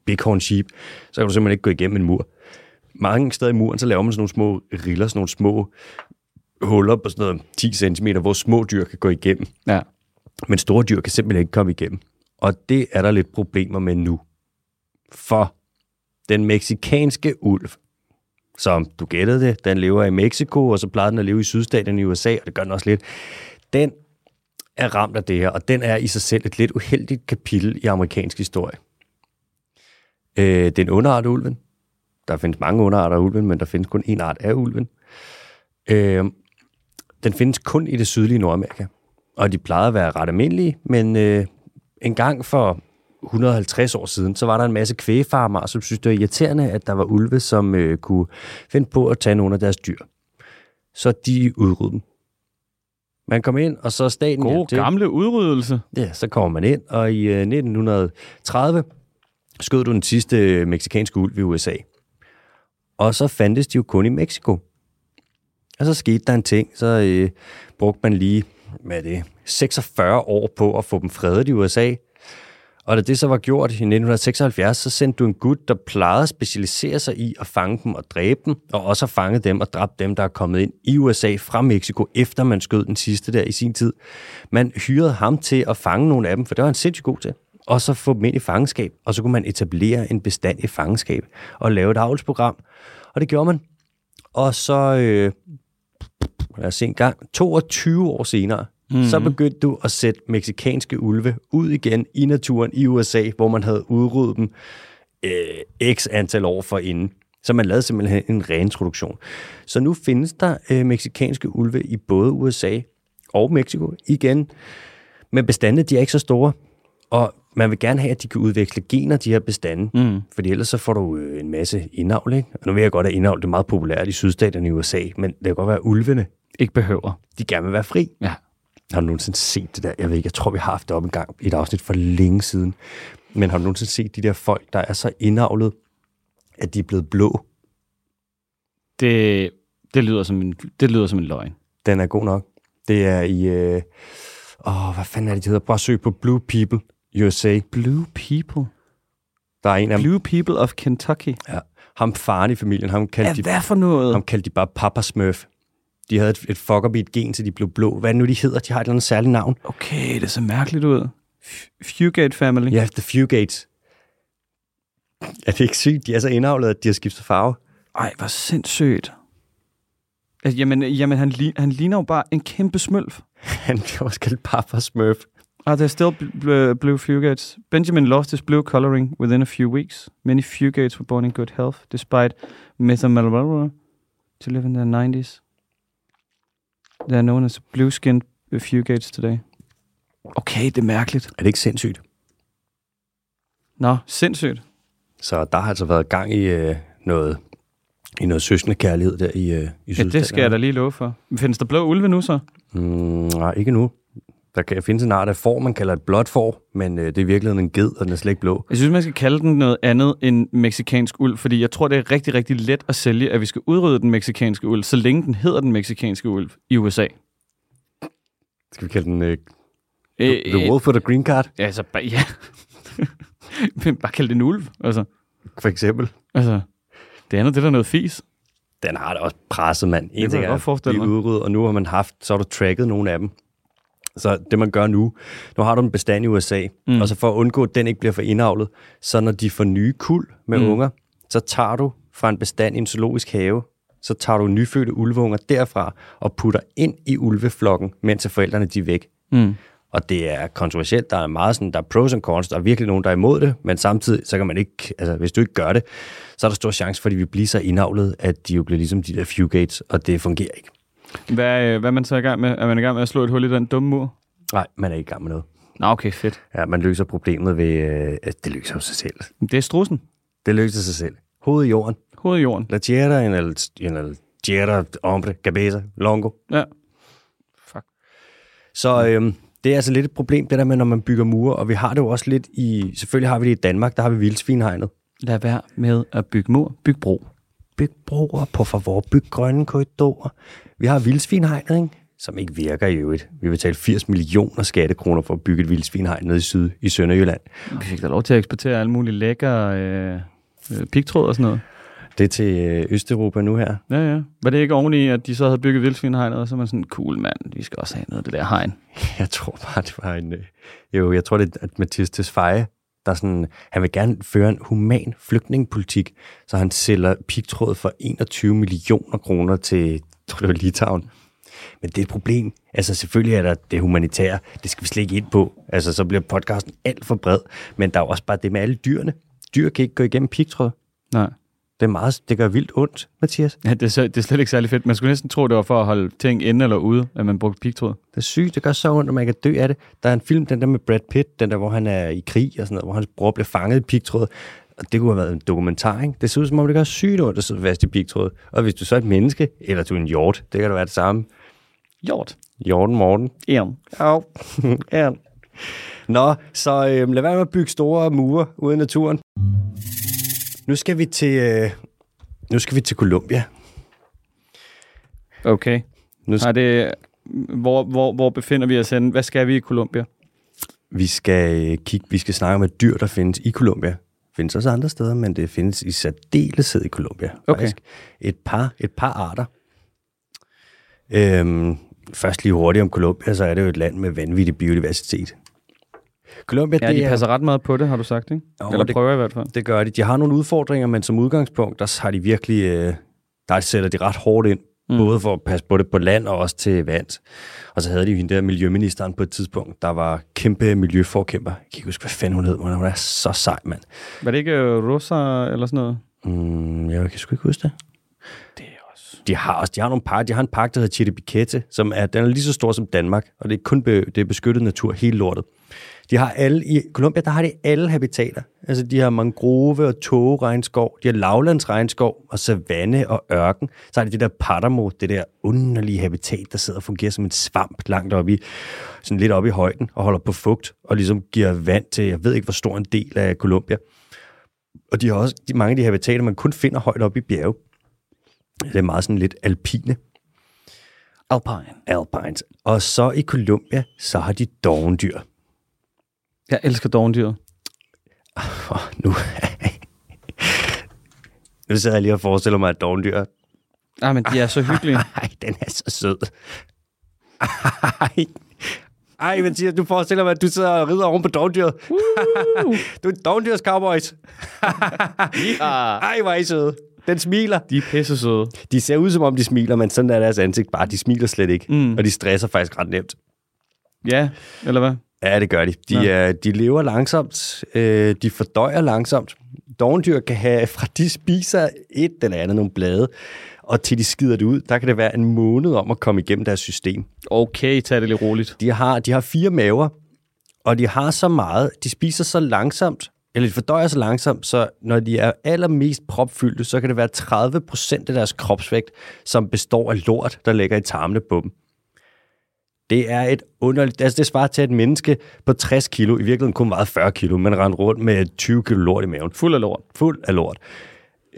bighorn sheep, så kan du simpelthen ikke gå igennem en mur. Mange steder i muren, så laver man sådan nogle små riller, sådan nogle små huller på sådan noget 10 cm, hvor små dyr kan gå igennem. Ja. Men store dyr kan simpelthen ikke komme igennem. Og det er der lidt problemer med nu. For den meksikanske ulv, som du gættede det, den lever i Mexico, og så plejer den at leve i sydstaten i USA, og det gør den også lidt. Den er ramt af det her, og den er i sig selv et lidt uheldigt kapitel i amerikansk historie. Øh, det er en underart af ulven. Der findes mange underarter af ulven, men der findes kun en art af ulven. Øh, den findes kun i det sydlige Nordamerika, og de plejede at være ret almindelige, men øh, en gang for 150 år siden, så var der en masse kvægfarmere, som synes, det var irriterende, at der var ulve, som øh, kunne finde på at tage nogle af deres dyr. Så de udryddede dem. Man kom ind, og så staten God til. gamle udryddelse. Ja, så kommer man ind, og i øh, 1930 skød du den sidste øh, meksikanske ulv i USA. Og så fandtes de jo kun i Mexico. Og så skete der en ting, så øh, brugte man lige, hvad det, 46 år på at få dem fredet i USA. Og da det så var gjort i 1976, så sendte du en gut, der plejede at specialisere sig i at fange dem og dræbe dem, og også at fange dem og dræbe dem, der er kommet ind i USA fra Mexico, efter man skød den sidste der i sin tid. Man hyrede ham til at fange nogle af dem, for det var han sindssygt god til. Og så få dem ind i fangenskab, og så kunne man etablere en bestand i fangenskab og lave et avlsprogram. Og det gjorde man. Og så, øh, lad os se en gang, 22 år senere, mm-hmm. så begyndte du at sætte meksikanske ulve ud igen i naturen i USA, hvor man havde udryddet dem øh, x antal år forinden. Så man lavede simpelthen en reintroduktion. Så nu findes der øh, meksikanske ulve i både USA og Mexico igen. Men bestandene, de er ikke så store. Og man vil gerne have, at de kan udveksle gener, de her bestande. Mm. Fordi ellers så får du øh, en masse indavl, ikke? Og nu ved jeg godt, at indavl det er meget populært i sydstaterne i USA, men det kan godt være, at ulvene, Ikke behøver. de gerne vil være fri. Ja. Har du nogensinde set det der? Jeg ved ikke, jeg tror, vi har haft det op en gang i et afsnit for længe siden. Men har du nogensinde set de der folk, der er så indavlet, at de er blevet blå? Det, det, lyder som en, det lyder som en løgn. Den er god nok. Det er i... Øh, åh, hvad fanden er det, de hedder? Prøv at søge på Blue People USA. Blue people. Der er en af. Blue people of Kentucky. Ja. Ham faren i familien, ham kaldte, Ja, de, hvad for noget? ham kaldte de bare Papa Smurf. De havde et, et fuck up i et gen, så de blev blå. Hvad nu, de hedder? De har et eller andet særligt navn. Okay, det ser mærkeligt ud. Fugate family. Ja, The Fugates. Er det ikke sygt? De er så indavlet, at de har skiftet farve. Ej, hvor sindssygt. Altså, jamen, jamen han, han ligner jo bare en kæmpe smølf. (laughs) Han bliver også kaldt Papa Smurf. Ah, there's still bl- bl- blue fugates. Benjamin lost his blue coloring within a few weeks. Many fugates were born in good health, despite methamalbara to live in their 90s. They are known as blue-skinned fugates today. Okay, det er mærkeligt. Er det ikke sindssygt? Nå, sindssygt. Så der har altså været gang i øh, noget i noget søskende kærlighed der i, øh, i Ja, det skal jeg da lige love for. Findes der blå ulve nu så? Mm, nej, ikke nu. Der kan findes en art af får, man kalder et blåt får, men øh, det er i virkeligheden en ged, og den er slet ikke blå. Jeg synes, man skal kalde den noget andet end meksikansk uld, fordi jeg tror, det er rigtig, rigtig let at sælge, at vi skal udrydde den meksikanske uld, så længe den hedder den meksikanske ulv i USA. Skal vi kalde den øh, Øh, The Wolf with a Green Card, Ja, altså, bare, ja. (laughs) Men bare kald det en ulv, altså. for eksempel? altså. Det andet, det er da noget fis. Den har da også presset, mand. En kan ting er blive mig. udryddet, og nu har man haft, så har du tracket nogle af dem. Så det man gør nu, nu har du en bestand i USA, mm. og så for at undgå, at den ikke bliver for indavlet, så når de får nye kuld med mm. unger, så tager du fra en bestand i en zoologisk have, så tager du nyfødte ulveunger derfra og putter ind i ulveflokken, mens forældrene de er væk. Mm. Og det er kontroversielt. Der er meget sådan, der er pros and cons. Der er virkelig nogen, der er imod det, men samtidig, så kan man ikke, altså hvis du ikke gør det, så er der stor chance for, at de vil blive så indavlet, at de jo bliver ligesom de der fugates, og det fungerer ikke. Hvad, øh, hvad er man så i gang med? Er man i gang med at slå et hul i den dumme mur? Nej, man er ikke i gang med noget. Nå, okay, fedt. Ja, man løser problemet ved, øh, at det løser jo sig selv. Det er strussen. Det løser sig selv. Hovedet i jorden. Hovedet i jorden. La tierra en el, en el tierra, hombre, cabeza, longo. Ja. Fuck. Så øhm, det er altså lidt et problem, det der med, når man bygger mure, og vi har det jo også lidt i, selvfølgelig har vi det i Danmark, der har vi vildsvinhegnet. Lad være med at bygge mur. Byg bro. Byg broer, på favor, byg grønne korridorer. Vi har vildsvinhegnet, ikke? som ikke virker i øvrigt. Vi vil betale 80 millioner skattekroner for at bygge et vildsvinhegn nede i syd i Sønderjylland. Vi fik da lov til at eksportere alle mulige lækre øh, øh, pigtråd og sådan noget. Det er til øh, Østeuropa nu her. Ja, ja. Var det ikke oveni, at de så havde bygget vildsvinhegnet, og så var man sådan, cool mand, vi skal også have noget af det der hegn. (laughs) Jeg tror bare, det var en... Øh, jo, jeg tror, det er at Mathias Tesfaye, der sådan, han vil gerne føre en human flygtningepolitik, så han sælger pigtråd for 21 millioner kroner til, (laughs) tror det var Litauen. Men det er et problem. Altså selvfølgelig er der det humanitære, det skal vi slet ikke ind på. Altså så bliver podcasten alt for bred. Men der er jo også bare det med alle dyrene. Dyr kan ikke gå igennem pigtråd. Nej. Det, er meget, det gør vildt ondt, Mathias. Ja, det er, så, det er slet ikke særlig fedt. Man skulle næsten tro, det var for at holde ting inde eller ude, at man brugte pigtråd. Det er sygt, det gør så ondt, at man kan dø af det. Der er en film, den der med Brad Pitt, den der, hvor han er i krig og sådan noget, hvor hans bror bliver fanget i pigtråd. Og det kunne have været en dokumentar, ikke? Det ser ud som om, det gør sygt ondt at sidde fast i pigtråd. Og hvis du så er et menneske, eller du er en hjort, det kan da være det samme. Hjort. Hjorten Morten. Ja. Au. (laughs) ja. Nå, så øh, lad være med at bygge store mure ude i naturen. Nu skal vi til, øh, nu skal vi til Colombia. Okay. Nu Nej, det, hvor, hvor, hvor befinder vi os henne? Hvad skal vi i Colombia? Vi skal øh, kigge, vi skal snakke om et dyr, der findes i Colombia. Findes også andre steder, men det findes i særdeleshed i Colombia. Okay. Faktisk. Et par, et par arter. Øhm, først lige hurtigt om Colombia, så er det jo et land med vanvittig biodiversitet. Colombia, Ja, det de er, passer ret meget på det, har du sagt, ikke? Jo, Eller det- prøver i hvert fald. det gør de. De har nogle udfordringer, men som udgangspunkt, der har de virkelig, øh, der sætter de ret hårdt ind. Mm. Både for at passe på det på land og også til vands. Og så havde de jo hende der miljøministeren på et tidspunkt, der var kæmpe miljøforkæmper. Jeg kan ikke huske, hvad fanden hun hed, men hun er så sej, mand. Var det ikke øh, Rosa eller sådan noget? Mm, jeg kan sgu ikke huske det. De har også, de har nogle park, de har en park, der hedder Chiribiquete, som er, den er lige så stor som Danmark, og det er kun be, det er beskyttet natur, hele lortet. De har alle, i Colombia, der har de alle habitater. Altså, de har mangrove og tågeregnskov, de har lavlandsregnskov og savanne og ørken. Så har de det der paramo, det der underlige habitat, der sidder og fungerer som en svamp langt oppe i, sådan lidt oppe i højden og holder på fugt og ligesom giver vand til, jeg ved ikke, hvor stor en del af Colombia. Og de har også de, mange af de habitater, man kun finder højt oppe i bjerge. Det er meget sådan lidt alpine. Alpine. Alpines. Og så i Colombia, så har de dovendyr. Jeg elsker dovendyret. Oh, nu, nu sidder jeg lige og forestiller mig, at dovendyr... Ah, men de er så hyggelige. (laughs) Ej, den er så sød. Ej, ej Mathias, du forestiller mig, at du sidder og rider oven på dovendyret. (laughs) du er dovendyrs cowboys. (laughs) Ej, hvor er I søde. Den smiler. De er pisse søde. De ser ud, som om de smiler, men sådan er deres ansigt bare. De smiler slet ikke, Mm. og de stresser faktisk ret nemt. Ja, eller hvad? Ja, det gør de. De, Nå. er, de lever langsomt. Øh, de fordøjer langsomt. Dovendyr kan have, fra de spiser et eller andet, nogle blade, og til de skider det ud, der kan det være en måned om at komme igennem deres system. Okay, tag det lidt roligt. De har, de har fire maver, og de har så meget, de spiser så langsomt, eller de fordøjer så langsomt, så når de er allermest propfyldte, så kan det være 30% af deres kropsvægt, som består af lort, der ligger i tarmene på dem. Det er et underligt... Altså, det svarer til, at et menneske på 60 kilo, i virkeligheden kun meget 40 kilo, men rendte rundt med 20 kilo lort i maven. Fuld af lort. Fuld af lort.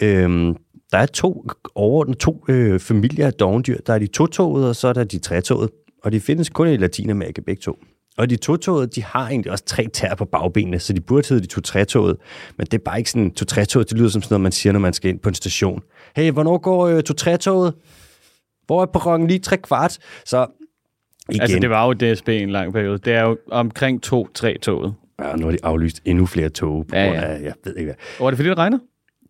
Øhm, der er to overordnet to øh, familier af dovendyr. Der er de totogede, og så er der de tretogede. Og de findes kun i Latinamerika begge to. Og de totogede, de har egentlig også tre tær på bagbenene, så de burde hedde de to tretogede. Men det er bare ikke sådan, to tretogede, det lyder som sådan noget, man siger, når man skal ind på en station. Hey, hvornår går øh, to tretoget? Hvor er perronen lige tre kvart? Så igen, Altså, det var jo DSB en lang periode. Det er jo omkring 2-3 toget. ja, nu har de aflyst endnu flere tog. På Ja, ja. Af, jeg ved ikke hvad. Og var det fordi, det regner?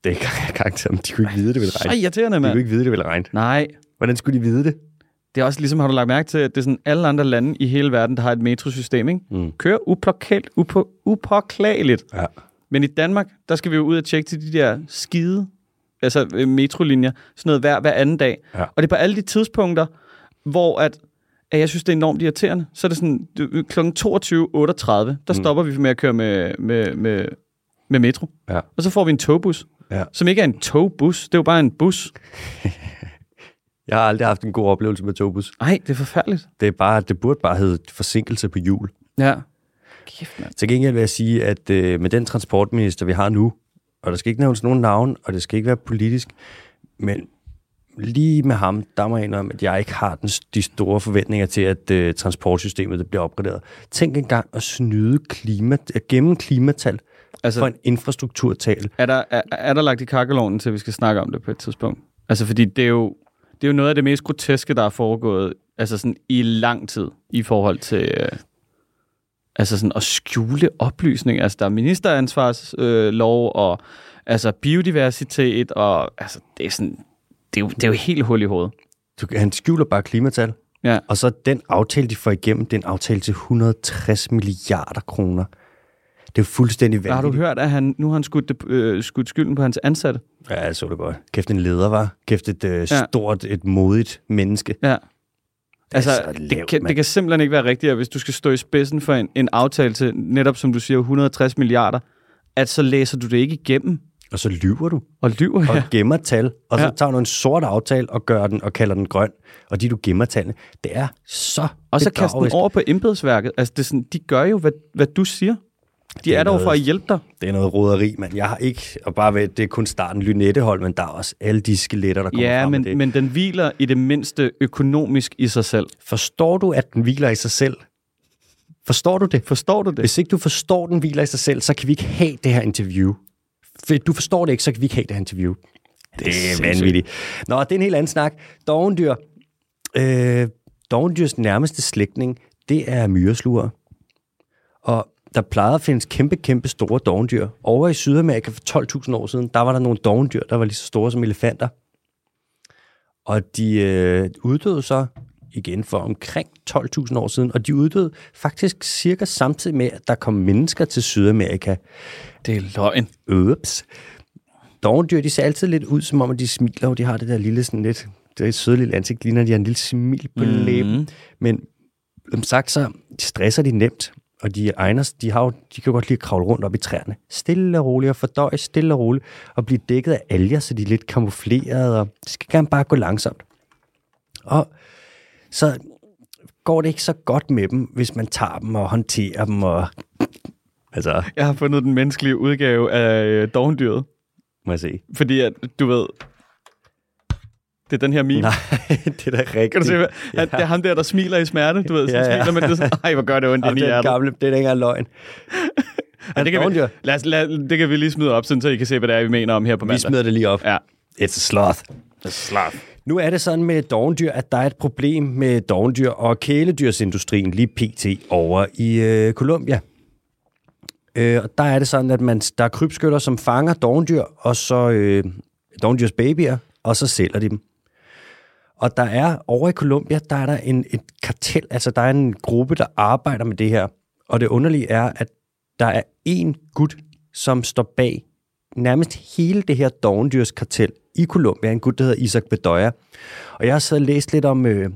Det kan jeg men de kunne ikke vide, det ville Så regne. irriterende, De kunne mand. ikke vide, det ville regne. Nej, Hvordan skulle de vide det? Det er også ligesom, har du lagt mærke til, at det er sådan alle andre lande i hele verden, der har et metrosystem, ikke? Mm. Kører upåkalt, upo, upåklageligt. Ja. Men i Danmark, der skal vi jo ud og tjekke til de der skide altså øh, metrolinjer, sådan noget hver, hver anden dag. Ja. Og det er på alle de tidspunkter, hvor at, at jeg synes, det er enormt irriterende. Så er det sådan, du- kl. 22.38, der Mm. stopper vi med at køre med, med, med, med metro. Ja. Og så får vi en togbus, Ja. som ikke er en togbus, det er jo bare en bus. (laughs) Jeg har aldrig haft en god oplevelse med togbus. Nej, det er forfærdeligt. Det, er bare, det burde bare hedde forsinkelse på jul. Ja. Kæft, mand. Til gengæld vil jeg sige, at øh, med den transportminister, vi har nu, og der skal ikke nævnes nogen navn, og det skal ikke være politisk, men lige med ham, der må jeg indrømme, at jeg ikke har den, de store forventninger til, at øh, transportsystemet det bliver opgraderet. Tænk engang at snyde klima, at gemme klimatal Altså, for en infrastrukturtal. er der, er, er der lagt i kakkeloven til, at vi skal snakke om det på et tidspunkt? Altså, fordi det er jo, det er jo noget af det mest groteske, der er foregået altså sådan i lang tid i forhold til øh, altså sådan at skjule oplysning. Altså, der er ministeransvarslov øh, og altså biodiversitet, og altså, det er sådan, det er jo, det er jo helt hul i hovedet. Du, han skjuler bare klimatal. Ja. Og så den aftale, de får igennem, det er en aftale til 160 milliarder kroner. Det er fuldstændig Har du vanvittigt. hørt, at han, nu har han skudt, det- øh, skudt skylden på hans ansatte? Ja, jeg så det godt. Kæft en leder, var. Kæft et øh, Ja. stort, et modigt menneske. Ja. Altså, så det, lavt, kan, mand. det kan simpelthen ikke være rigtigt, at hvis du skal stå i spidsen for en, en aftale til, netop som du siger, 160 milliarder, at så læser du det ikke igennem Og så lyver du og lyver og her. gemmer tal, og så Ja. tager du en sort aftale og gør den og kalder den grøn. Og de, du gemmer tallene, det er så Og så kaster den over på embedsværket. Altså, det er sådan, de gør jo, hvad, hvad du siger. De Det er er, noget- for at hjælpe dig. Det er noget roderi, men jeg har ikke, og bare ved, det er kun starten Lynettehold, men der er også alle de skeletter, der kommer Ja, frem men, det. men den hviler i det mindste økonomisk i sig selv. Forstår du, at den hviler i sig selv? Forstår du det? Forstår du det? Hvis ikke du forstår, den hviler i sig selv, så kan vi ikke have det her interview. For du forstår det ikke, så kan vi ikke have det her interview. Det er sindssygt. vanvittigt. Nå, det er en helt anden snak. Dovendyr. Øh, dovendyrs nærmeste slægtning, det er myresluger. Og der plejede at findes kæmpe, kæmpe store dovendyr. Over i Sydamerika for 12.000 år siden, der var der nogle dovendyr, der var lige så store som elefanter. Og de øh, uddøde så igen for omkring 12.000 år siden, og de uddøde faktisk cirka samtidig med, at der kom mennesker til Sydamerika. Det er løgn. Ups. Dovendyr, de ser altid lidt ud, som om at de smiler, og de har det der lille sådan lidt det er et sødt lille ansigt, ligner, de har en lille smil på mm. læben. Men som sagt, så stresser de nemt, og de egner, de, har jo, de kan jo godt lide at kravle rundt op i træerne. Stille og roligt og fordøje stille og roligt, og blive dækket af alger, så de er lidt kamufleret, og det skal gerne bare gå langsomt. Og så går det ikke så godt med dem, hvis man tager dem og håndterer dem. Og, altså, Jeg har fundet den menneskelige udgave af øh, dovendyret. må jeg se. Fordi at, du ved, det er den her meme. Nej, (laughs) det er da rigtigt. Kan du se, ja. det er ham der, der smiler i smerte, du ved, så Ja, ja. smiler, men det er ej, hvor gør det ondt ind i det er hjertet. gamle, det er ikke engang løgn. Ja, det, kan vi, lad os, lad, det kan vi lige smide op, sådan, så I kan se, hvad det er, vi mener om her på Vi mandag. smider det lige op. Ja. It's a sloth. Slap. Nu er det sådan med dovendyr, at der er et problem med dovendyr og kæledyrsindustrien lige pt. over i øh, Colombia. Øh, og der er det sådan, at man, der er krybskytter, som fanger dovendyr, og så øh, dovendyrs babyer, og så sælger de dem. Og der er over i Colombia, der er der en, et kartel, altså der er en gruppe, der arbejder med det her. Og det underlige er, at der er en gut, som står bag nærmest hele det her dovendyrskartel i Colombia, en gut, der hedder Isaac Bedoya. Og jeg har siddet og læst lidt om, øh,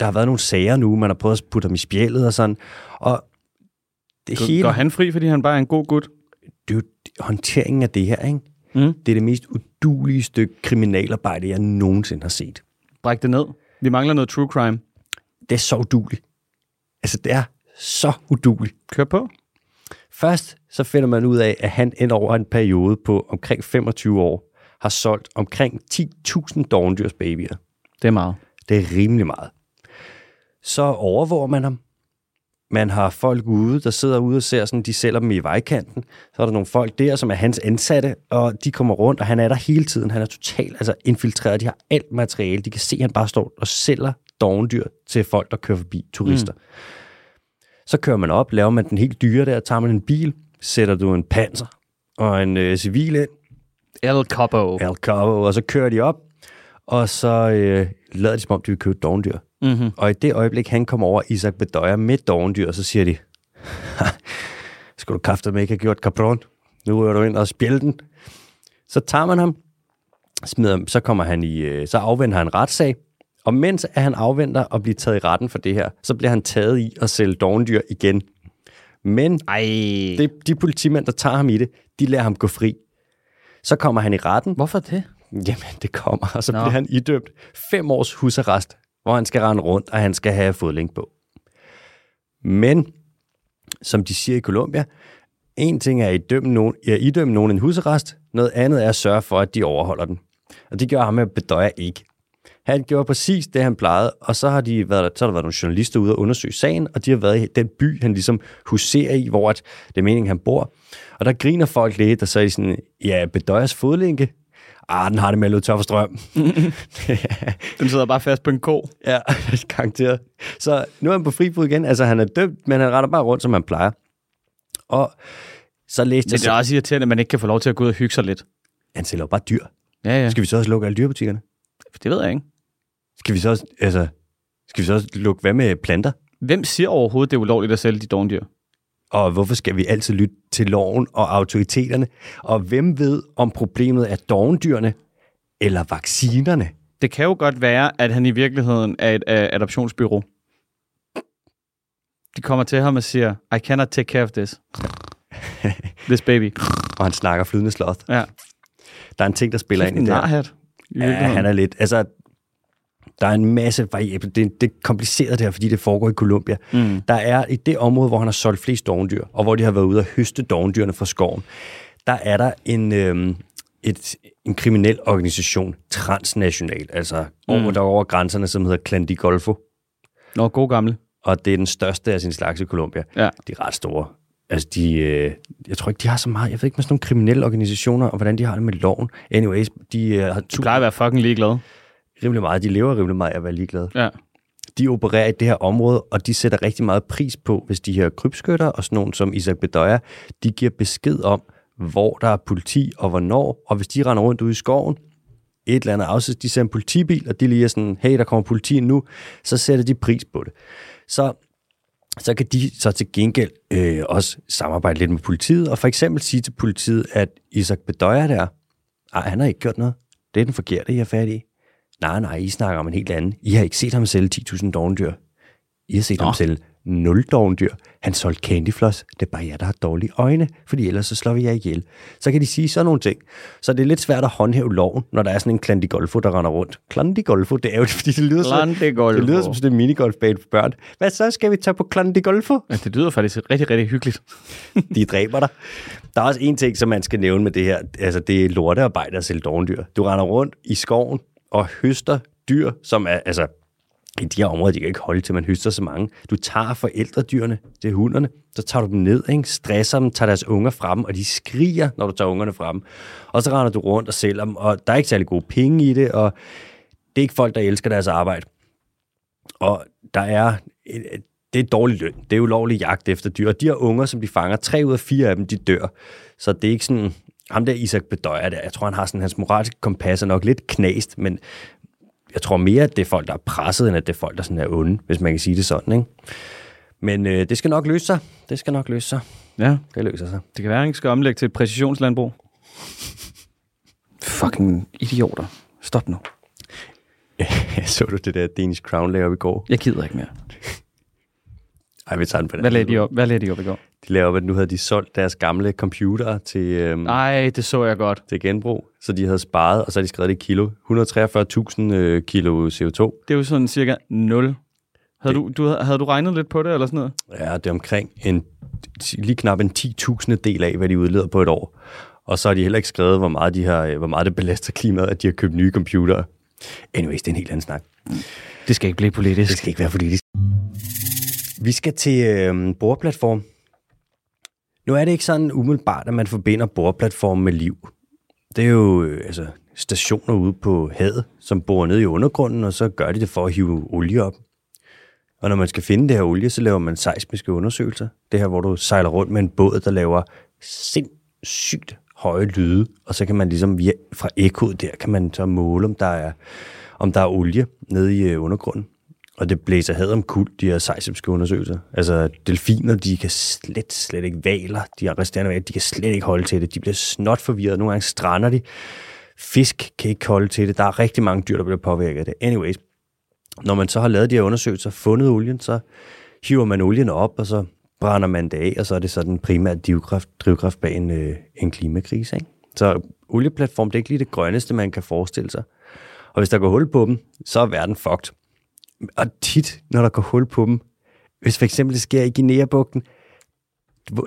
der har været nogle sager nu, man har prøvet at putte ham i spjældet og sådan. Og det hele, Går han fri, fordi han bare er en god gut? det er jo håndteringen af det her, ikke? Mm. Det er det mest udulige stykke kriminalarbejde, jeg nogensinde har set. Bræk det ned. Vi mangler noget true crime. Det er så uduligt. Altså, det er så uduligt. Kør på. Først så finder man ud af, at han ind over en periode på omkring 25 år har solgt omkring 10.000 dovendyrsbabyer. Det er meget. Det er rimelig meget. Så overvåger man ham. Man har folk ude, der sidder ude og ser, sådan, de sælger dem i vejkanten. Så er der nogle folk der, som er hans ansatte, og de kommer rundt, og han er der hele tiden. Han er totalt altså, infiltreret. De har alt materiale. De kan se, at han bare står og sælger dovendyr til folk, der kører forbi, turister. Mm. Så kører man op, laver man den helt dyre der, tager man en bil, sætter du en panser og en øh, civil ind, El Capo. El Cabo, og så kører de op, og så øh, lader de som om, de vil købe dovendyr. Mm-hmm. Og i det øjeblik, han kommer over Isaac Bedoya med dovendyr, så siger de, "Ha, skal du kræfte med ikke have gjort capron? Nu er du ind og spjælde den. Så tager man ham, smider, så kommer han i, øh, så afventer han en retssag, og mens at han afventer at blive taget i retten for det her, så bliver han taget i at sælge dovendyr igen. Men Ej. det, de politimænd, der tager ham i det, de lader ham gå fri. Så kommer han i retten, Hvorfor det? Jamen, det kommer, og så. Nå. bliver han idømt fem års husarrest, hvor han skal rende rundt, og han skal have fodlænk på. Men, som de siger i Colombia, en ting er at idømme nogen, at idømme nogen en husarrest, noget andet er at sørge for, at de overholder den. Og det gør ham med Bedoya ikke. Han gjorde præcis det, han plejede, og så har, de været, så har der været nogle journalister ude og undersøge sagen, og de har været i den by, han ligesom huserer i, hvor at det er meningen, han bor. Og der griner folk lidt, og så er de sådan, ja, Bedoyas fodlænke, ah, den har det med at løbe tør for strøm. (laughs) Den sidder bare fast på en ko. ja, (laughs) garanteret. Så nu er han på fri fod igen. Altså, han er dømt, men han retter bare rundt, som han plejer. Og så læste Men jeg, det er så, også irriterende, at man ikke kan få lov til at gå ud og hygge sig lidt. han sælger jo bare dyr. Ja, ja. Skal vi så også lukke alle dyrbutikkerne? Det ved jeg ikke. Skal vi så også, altså, skal vi så også lukke, hvad med planter? Hvem siger overhovedet, det er ulovligt at sælge de dovendyr? Og hvorfor skal vi altid lytte til loven og autoriteterne? Og hvem ved, om problemet er dovendyrene eller vaccinerne? Det kan jo godt være, at han i virkeligheden er et uh, adoptionsbyrå. De kommer til ham og siger, I cannot take care of this. (laughs) This baby. Og han snakker flydende sloth. Ja. Der er en ting, der spiller ind i det han er lidt... Altså, der er en masse variable. Det, det er kompliceret det her, fordi det foregår i Colombia. Mm. Der er i det område, hvor han har solgt flest dovendyr, og hvor de har været ude og høste dovendyrene fra skoven, der er der en, øhm, et, en kriminel organisation, transnational, altså over, Mm. der er over grænserne, som hedder Clan de Golfo, Nå, god gammel. og det er den største af sin slags i Colombia. Ja. De er ret store. Altså, de, øh, jeg tror ikke, de har så meget. Jeg ved ikke med sådan nogle kriminelle organisationer, og hvordan de har det med loven. Anyways, de øh, har Du plejer at være fucking ligeglad. Rimelig meget. De lever rimelig meget af at være ligeglade. Ja. De opererer i det her område, og de sætter rigtig meget pris på, hvis de her krybskytter og sådan nogen som Isaac Bedoya, de giver besked om, hvor der er politi og hvornår, og hvis de render rundt ude i skoven, et eller andet afsæt, de ser en politibil, og de lige er sådan, hey, der kommer politi nu, så sætter de pris på det. Så, så kan de så til gengæld øh, også samarbejde lidt med politiet, og for eksempel sige til politiet, at Isaac Bedoya der, ej, han har ikke gjort noget. Det er den forkerte, har fat i. Nej, nej, I snakker om en helt anden. I har ikke set ham sælge 10.000 dovendyr. I har set Nå. ham sælge 0 dovendyr. Han solgte candyfloss. Det er bare jer, der har dårlige øjne, fordi ellers så slår vi jer ihjel. Så kan de sige sådan nogle ting. Så det er lidt svært at håndhæve loven, når der er sådan en klandigolfo, der render rundt. Klandigolfo, det er jo (laughs) fordi det lyder, så, det lyder som sådan en minigolfbane for børn. Hvad så skal vi tage på klandigolfo? Ja, det lyder faktisk rigtig, rigtig hyggeligt. de dræber dig. Der er også en ting, som man skal nævne med det her. Altså, det er lortearbejde at sælge dovendyr. Du render rundt i skoven og høster dyr, som er, altså, i de her områder, de kan ikke holde til, man høster så mange. Du tager forældredyrene, det er hunderne, så tager du dem ned, ikke? stresser dem, tager deres unger frem, og de skriger, når du tager ungerne frem. Og så render du rundt og sælger dem, og der er ikke særlig gode penge i det, og det er ikke folk, der elsker deres arbejde. Og der er, det er dårlig løn. Det er ulovlig jagt efter dyr. Og de her unger, som de fanger, tre ud af fire af dem, de dør. Så det er ikke sådan, ham der Isak bedøjer det. Jeg tror, han har sådan, hans moralske kompas er nok lidt knast, men jeg tror mere, at det er folk, der er presset, end at det er folk, der sådan er onde, hvis man kan sige det sådan. Ikke? Men øh, det skal nok løse sig. Det skal nok løse sig. Ja. Det løser sig. Det kan være, at ikke skal omlægge til et præcisionslandbrug. Fucking idioter. Stop nu. (laughs) så du det der Danish Crown lagde op i går? Jeg gider ikke mere. Ej, vi tager den på den. Hvad lagde de op, Hvad lagde de op i går? De lavede at nu havde de solgt deres gamle computer til, øhm, Nej, det så jeg godt. til genbrug. Så de havde sparet, og så havde de skrevet det i kilo. 143.000 øh, kilo CO2. Det er jo sådan cirka 0. Havde, du, du, havde du regnet lidt på det, eller sådan noget? Ja, det er omkring en, lige knap en 10.000 del af, hvad de udleder på et år. Og så har de heller ikke skrevet, hvor meget, de har, øh, hvor meget det belaster klimaet, at de har købt nye computere. Anyways, det er en helt anden snak. Det skal ikke blive politisk. Det skal ikke være politisk. Vi skal til øh, bordplatform. Nu er det ikke sådan umiddelbart, at man forbinder boreplatformen med liv. Det er jo øh, altså, stationer ude på havet, som bor ned i undergrunden, og så gør de det for at hive olie op. Og når man skal finde det her olie, så laver man seismiske undersøgelser. Det her, hvor du sejler rundt med en båd, der laver sindssygt høje lyde, og så kan man ligesom via, fra ekkoet der, kan man så måle, om der er, om der er olie nede i øh, undergrunden. Og det blæser had om kul, de her seismiske undersøgelser. Altså, delfiner, de kan slet, slet ikke valer. De her resterende valer, de kan slet ikke holde til det. De bliver snot forvirret. Nogle gange strander de. Fisk kan ikke holde til det. Der er rigtig mange dyr, der bliver påvirket af det. Anyways, når man så har lavet de her undersøgelser, fundet olien, så hiver man olien op, og så brænder man det af, og så er det så den primære drivkraft, drivkraft bag en, øh, en klimakrise. Ikke? Så olieplatform, det er ikke lige det grønneste, man kan forestille sig. Og hvis der går hul på dem, så er verden fucked. Og tit, når der går hul på dem, hvis for eksempel det sker i Guinea-bugten,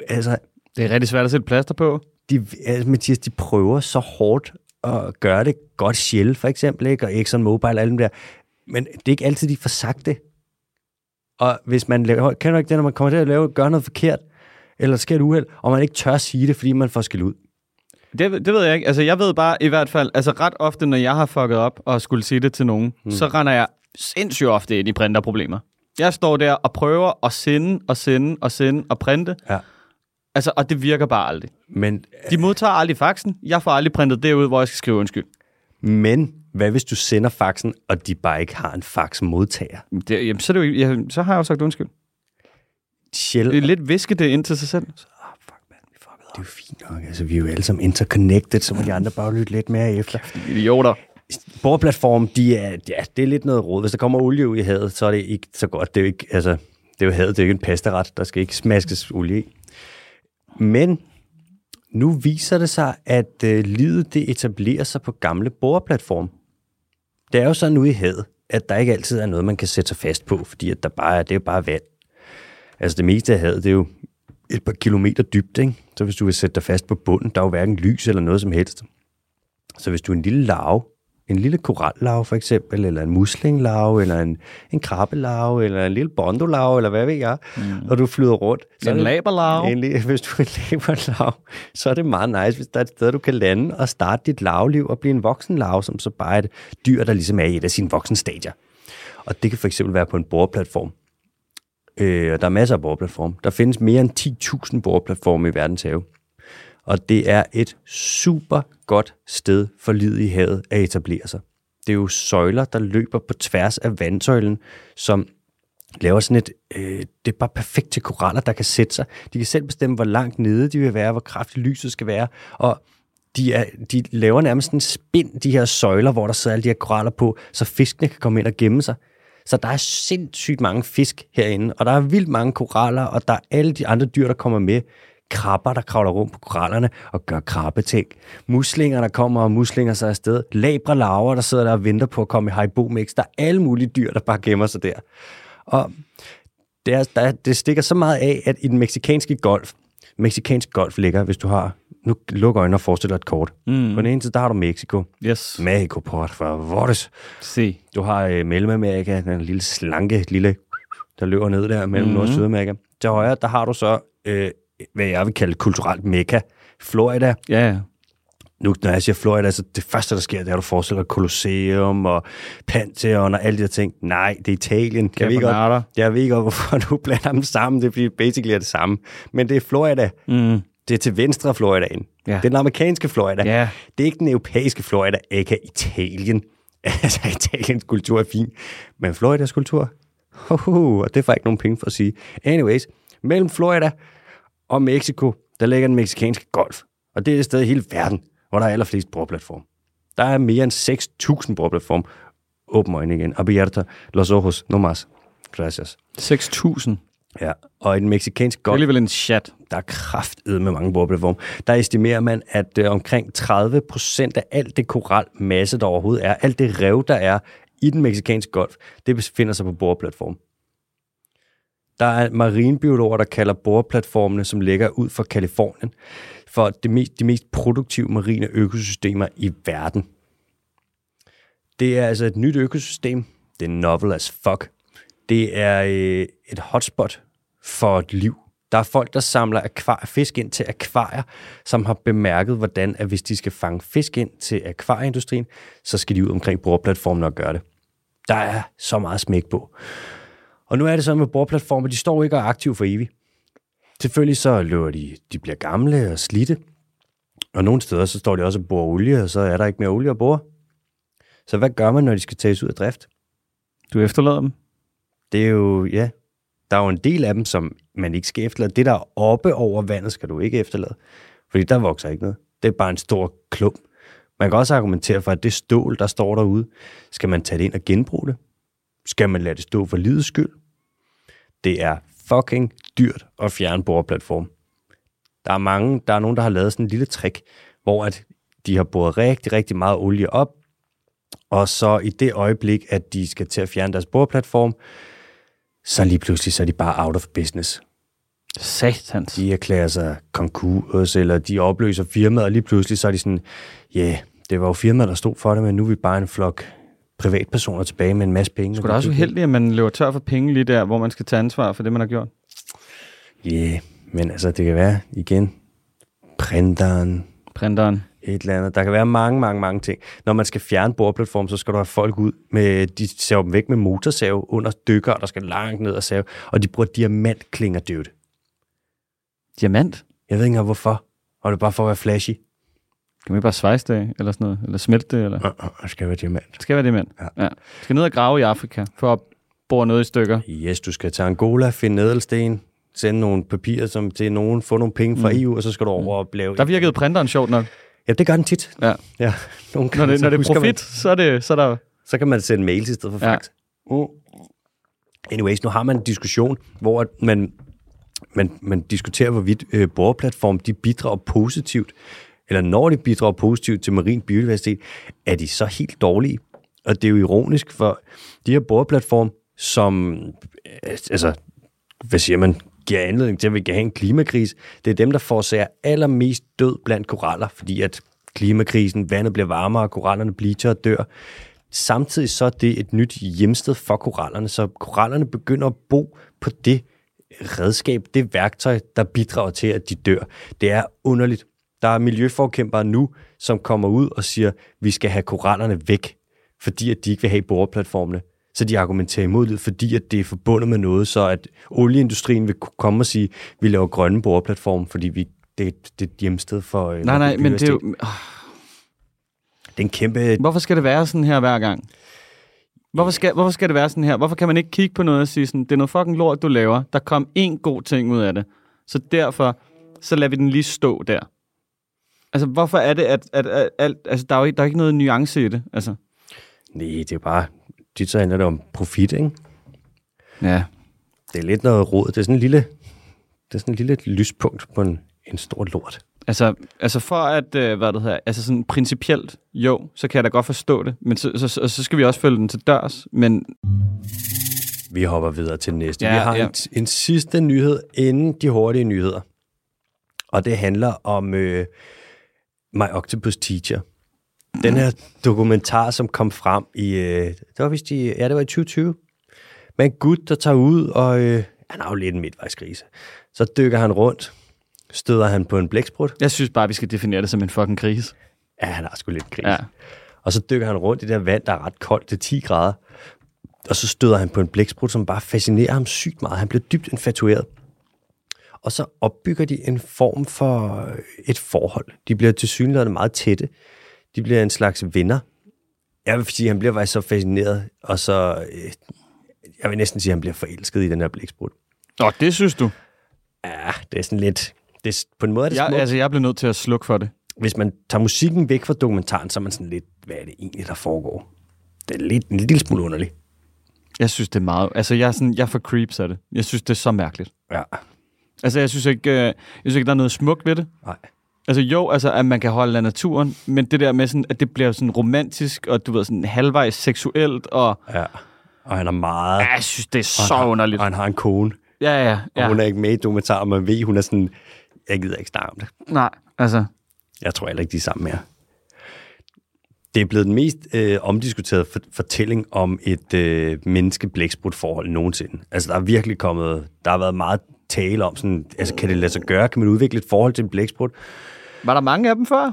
altså... Det er rigtig svært at sætte plaster på. De, altså, Mathias, de prøver så hårdt at gøre det godt Shell, for eksempel, ikke? og Exxon Mobil, alle dem der. Men det er ikke altid, de får sagt det. Og hvis man laver, kan du ikke det, når man kommer til at lave, gøre noget forkert, eller sker et uheld, og man ikke tør sige det, fordi man får skæld ud. Det, det ved jeg ikke. Altså, jeg ved bare i hvert fald, altså ret ofte, når jeg har fucket op og skulle sige det til nogen, hmm. så render jeg sindssygt ofte ind i printerproblemer. Jeg står der og prøver at sende og sende og sende og printe. Ja. Altså, og det virker bare aldrig. Men, De modtager aldrig faxen. Jeg får aldrig printet det ud, hvor jeg skal skrive undskyld. men hvad hvis du sender faxen, og de bare ikke har en faxmodtager? Det, jamen, så, er det jo, ja, så har jeg jo sagt undskyld. Shell, Det er lidt viske det ind til sig selv. Ah, fuck, man, vi fuckede op. det er jo fint nok. Altså, vi er jo alle sammen interconnected, så må de andre bare lytte lidt mere efter. Idioter. Boreplatform, de er, ja, det er lidt noget råd. Hvis der kommer olie ud i havet, så er det ikke så godt. Det er jo ikke, altså, det er jo havet, det er jo ikke en pastaret. Der skal ikke smaskes olie i. Men nu viser det sig, at øh, livet det etablerer sig på gamle boreplatform. Det er jo sådan ude i havet, at der ikke altid er noget, man kan sætte sig fast på, fordi at der bare er, det er jo bare vand. Altså det meste af havet, det er jo et par kilometer dybt, ikke? Så hvis du vil sætte dig fast på bunden, der er jo hverken lys eller noget som helst. Så hvis du er en lille larve, en lille korallarve for eksempel, eller en muslinglarve, eller en, en krabbelarve, eller en lille bondolarve, eller hvad ved jeg, mm. og du flyder rundt. Så en laberlarve. Egentlig, (laughs) hvis du er en laberlarve, så er det meget nice, hvis der er et sted, du kan lande og starte dit larveliv og blive en voksen larve, som så bare er et dyr, der ligesom er i et af sine voksenstadier. Og det kan for eksempel være på en boreplatform. Øh, og der er masser af boreplatforme. Der findes mere end 10.000 boreplatforme i verdens have. Og det er et super godt sted for livet i havet at etablere sig. Det er jo søjler, der løber på tværs af vandsøjlen, som laver sådan et... Øh, det er bare perfekt til koraller, der kan sætte sig. De kan selv bestemme, hvor langt nede de vil være, hvor kraftigt lyset skal være. Og de, er, de laver nærmest en spind, de her søjler, hvor der sidder alle de her koraller på, så fiskene kan komme ind og gemme sig. Så der er sindssygt mange fisk herinde, og der er vildt mange koraller, og der er alle de andre dyr, der kommer med. Krabber, der kravler rundt på korallerne og gør krabbeting. Muslinger, der kommer og muslinger sig afsted. Labre laver, der sidder der og venter på at komme i haibo mix. Der er alle mulige dyr, der bare gemmer sig der. Og det, er, der, det stikker så meget af, at i den meksikanske golf, meksikansk golf ligger, hvis du har, nu lukker øjnene og forestiller et kort. Mm. På den ene side, der har du Mexico. Yes. Mexico, por favor. Se. Du har øh, Mellemamerika, den lille slanke, lille, der løber ned der mellem mm-hmm. Nord- og Sydamerika. Til højre, der har du så, øh, hvad jeg vil kalde kulturelt mekka, Florida. Ja, ja. Nu, når jeg siger Florida, så det første, der sker, det er, at du forestiller dig Colosseum og Pantheon og alle de her ting. Nej, det er Italien. Jeg ved, Caponata. godt, jeg ved godt, hvorfor du (laughs) blander dem sammen. Det er, fordi basically er det samme. Men det er Florida. Mm. Det er til venstre af Floridaen. Ja. Det er den amerikanske Florida. Ja. Det er ikke den europæiske Florida, ikke Italien. (laughs) altså, Italiens kultur er fin. Men Floridas kultur, hoho, og det får jeg ikke nogen penge for at sige. Anyways, mellem Florida og Mexico, der ligger den meksikanske golf. Og det er et sted i hele verden, hvor der er allerflest bordplatform. Der er mere end 6.000 bordplatform. Åbn øjnene igen. Abierta los ojos, no más. Gracias. 6.000. Ja, og i den meksikanske Det er golf, alligevel en chat. der er kraftet med mange bordplatforme. Der estimerer man, at øh, omkring 30 procent af alt det koralmasse, der overhovedet er, alt det rev, der er i den meksikanske golf, det befinder sig på bordplatform. Der er marinebiologer, der kalder boreplatformene, som ligger ud for Kalifornien, for det mest, de mest produktive marine økosystemer i verden. Det er altså et nyt økosystem. Det er novel as fuck. Det er øh, et hotspot for et liv. Der er folk, der samler akvar- fisk ind til akvarier, som har bemærket, hvordan at hvis de skal fange fisk ind til akvarieindustrien, så skal de ud omkring bordplatformen og gøre det. Der er så meget smæk på. Og nu er det sådan med bordplatformer, de står ikke og er aktive for evigt. Selvfølgelig så løber de, de bliver gamle og slidte, og nogle steder så står de også og borer olie, og så er der ikke mere olie at bore. Så hvad gør man, når de skal tages ud af drift? Du efterlader dem. Det er jo, ja, der er jo en del af dem, som man ikke skal efterlade. Det, der er oppe over vandet, skal du ikke efterlade. Fordi der vokser ikke noget. Det er bare en stor klump. Man kan også argumentere for, at det stål, der står derude, skal man tage det ind og genbruge det? Skal man lade det stå for livets skyld? Det er fucking dyrt at fjerne boreplatform. Der er mange, der er nogen, der har lavet sådan en lille trick, hvor at de har boret rigtig, rigtig meget olie op, og så i det øjeblik, at de skal til at fjerne deres boreplatform, så lige pludselig så er de bare out of business. Satans. De erklærer sig konkurs, eller de opløser firmaet, og lige pludselig så er de sådan, ja, yeah, det var jo firmaet, der stod for det, men nu er vi bare en flok privatpersoner tilbage med en masse penge. Skulle da også uheldigt, at man løber tør for penge lige der, hvor man skal tage ansvar for det, man har gjort. Ja, yeah, men altså, det kan være igen, printeren, Printeren. et eller andet. Der kan være mange, mange, mange ting. Når man skal fjerne bordplatform, så skal du have folk ud med, de saver dem væk med motorsav under dykker, der skal langt ned og save, og de bruger diamantklinger dødt. Diamant. Jeg ved ikke engang hvorfor. Og det er bare for at være flashy. Kan man ikke bare svejse det, eller sådan noget? Eller smelte det, eller? Uh, uh, skal være diamant. Det skal være diamant. Ja. ja. Skal ned og grave i Afrika, for at bore noget i stykker. Yes, du skal til Angola, finde ædelsten, sende nogle papirer som til nogen, få nogle penge fra mm. EU, og så skal du over og lave... Der virkede printeren sjovt nok. Ja, det gør den tit. Ja. Ja, nogle Når det, når det er husker man- profit, så er, det, så er der... så kan man sende mails i stedet for Ja. fax. Mm. Anyways, nu har man en diskussion, hvor man, man, man diskuterer, hvorvidt øh, borgerplatform de bidrager positivt, eller når de bidrager positivt til marin biodiversitet, er de så helt dårlige? Og det er jo ironisk, for de her boreplatform, som, øh, altså, hvad siger man, giver anledning til, at vi kan have en klimakrise, det er dem, der forårsager allermest død blandt koraller, fordi at klimakrisen, vandet bliver varmere, korallerne bleacher og dør. Samtidig så er det et nyt hjemsted for korallerne, så korallerne begynder at bo på det redskab, det værktøj, der bidrager til, at de dør. Det er underligt. Der er miljøforkæmpere nu, som kommer ud og siger, vi skal have korallerne væk, fordi at de ikke vil have boreplatformene. Så de argumenterer imod det, fordi at det er forbundet med noget, så at olieindustrien vil komme og sige, vi laver grønne boreplatforme, fordi vi, det, det er et hjemsted for øh, Nej, nej, men det er jo... biodiversitet. Det er en kæmpe... Hvorfor skal det være sådan her hver gang? Hvorfor skal, hvorfor skal det være sådan her? Hvorfor kan man ikke kigge på noget og sige sådan, det er noget fucking lort, du laver. Der kom én god ting ud af det. Så derfor, så lader vi den lige stå der. Altså, hvorfor er det, at, at, at, at altså, der, er jo ikke, der er ikke noget nuance i det? Altså. Nej, det er bare... Det så handler det om profit, ikke? Ja. Det er lidt noget råd. Det er sådan en lille, det er sådan en lille lyspunkt på en, en stor lort. Altså, altså for at, øh, hvad det hedder, altså sådan principielt, jo, så kan jeg da godt forstå det, men så, så, så, så skal vi også følge den til dørs, men Vi hopper videre til næste. Ja, vi har ja. en, en sidste nyhed inden de hurtige nyheder. Og det handler om øh, My Octopus Teacher. Den her dokumentar, som kom frem i... Øh, det var vist i... Ja, det var i 2020. Med en gut, der tager ud, og øh, han har jo lidt en midtvejskrise. Så dykker han rundt, støder han på en blæksprut. jeg synes bare, vi skal definere det som en fucking krise. Ja, han har sgu lidt krise. Ja. Og så dykker han rundt i det der vand, der er ret koldt til 10 grader. Og så støder han på en blæksprut, som bare fascinerer ham sygt meget. Han bliver dybt infatueret. Og så opbygger de en form for øh, et forhold. De bliver til synligheden meget tætte. De bliver en slags venner. Jeg vil sige, at han bliver faktisk så fascineret, og så... Øh, jeg vil næsten sige, at han bliver forelsket i den her blæksprut. Nå, det synes du? Ja, det er sådan lidt... Det er, på en måde er det Jeg, smukt. altså, jeg blev nødt til at slukke for det. hvis man tager musikken væk fra dokumentaren, så er man sådan lidt, hvad er det egentlig, der foregår? Det er lidt, en lille smule underligt. Jeg synes, det er meget... Altså, jeg er, sådan, jeg for creeps af det. Jeg synes, det er så mærkeligt. Ja. Altså, jeg synes ikke, øh, jeg synes ikke der er noget smukt ved det. Nej. Altså jo, altså at man kan holde af naturen, men det der med sådan, at det bliver sådan romantisk, og du ved, sådan halvvejs seksuelt, og Ja. Og han er meget... ja, jeg synes, det er så og han, underligt. Og han har en kone, Ja, ja, og ja. hun er ikke med i dokumentaren, og man ved, hun er sådan, jeg gider ikke snakke om det. Nej, altså, Jeg tror heller ikke, de er sammen mere. Det er blevet den mest øh, omdiskuterede for- fortælling om et øh, menneske-blæksprut forhold nogensinde. Altså, der er virkelig kommet... Der har været meget tale om sådan... Altså, kan det lade sig gøre? Kan man udvikle et forhold til en blæksprut? var der mange af dem før?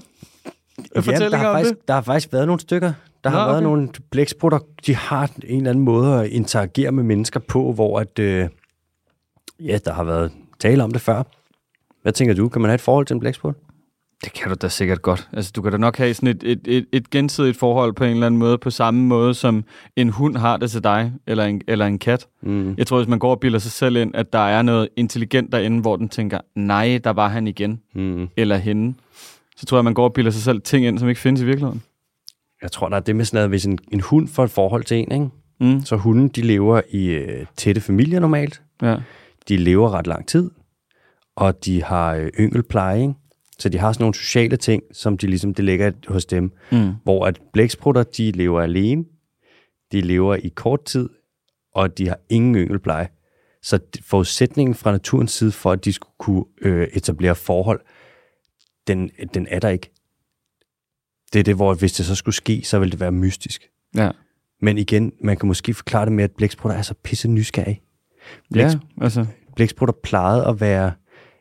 der Fortællinger har, faktisk, det? der har faktisk været nogle stykker. Der har Nå, været okay. nogle blæksprutter, de har en eller anden måde at interagere med mennesker på, hvor at, øh, ja, der har været tale om det før. Hvad tænker du? Kan man have et forhold til en blæksprut? Det kan du da sikkert godt. Altså, du kan da nok have sådan et, et, et, et gensidigt forhold på en eller anden måde, på samme måde som en hund har det til dig, eller en, eller en kat. Mm. Jeg tror, hvis man går og bilder sig selv ind, at der er noget intelligent derinde, hvor den tænker, nej, der var han igen, Mm. eller hende, så tror jeg, man går og bilder sig selv ting ind, som ikke findes i virkeligheden. Jeg tror, der er det med sådan noget, hvis en, en hund får et forhold til en, ikke? Mm. så hunden, de lever i øh, tætte familier normalt. Ja. De lever ret lang tid, og de har øh, yngelpleje, ikke? Så de har sådan nogle sociale ting, som de ligesom, det ligger hos dem. Mm. hvor at blæksprutter, de lever alene, de lever i kort tid, og de har ingen yngelpleje. Så forudsætningen fra naturens side for, at de skulle kunne øh, etablere forhold, den, den er der ikke. Det er det, hvor hvis det så skulle ske, så ville det være mystisk. Ja. Men igen, man kan måske forklare det med, at blæksprutter er så pisse nysgerrige. Ja, Blæks- altså. Blæksprutter plejede at være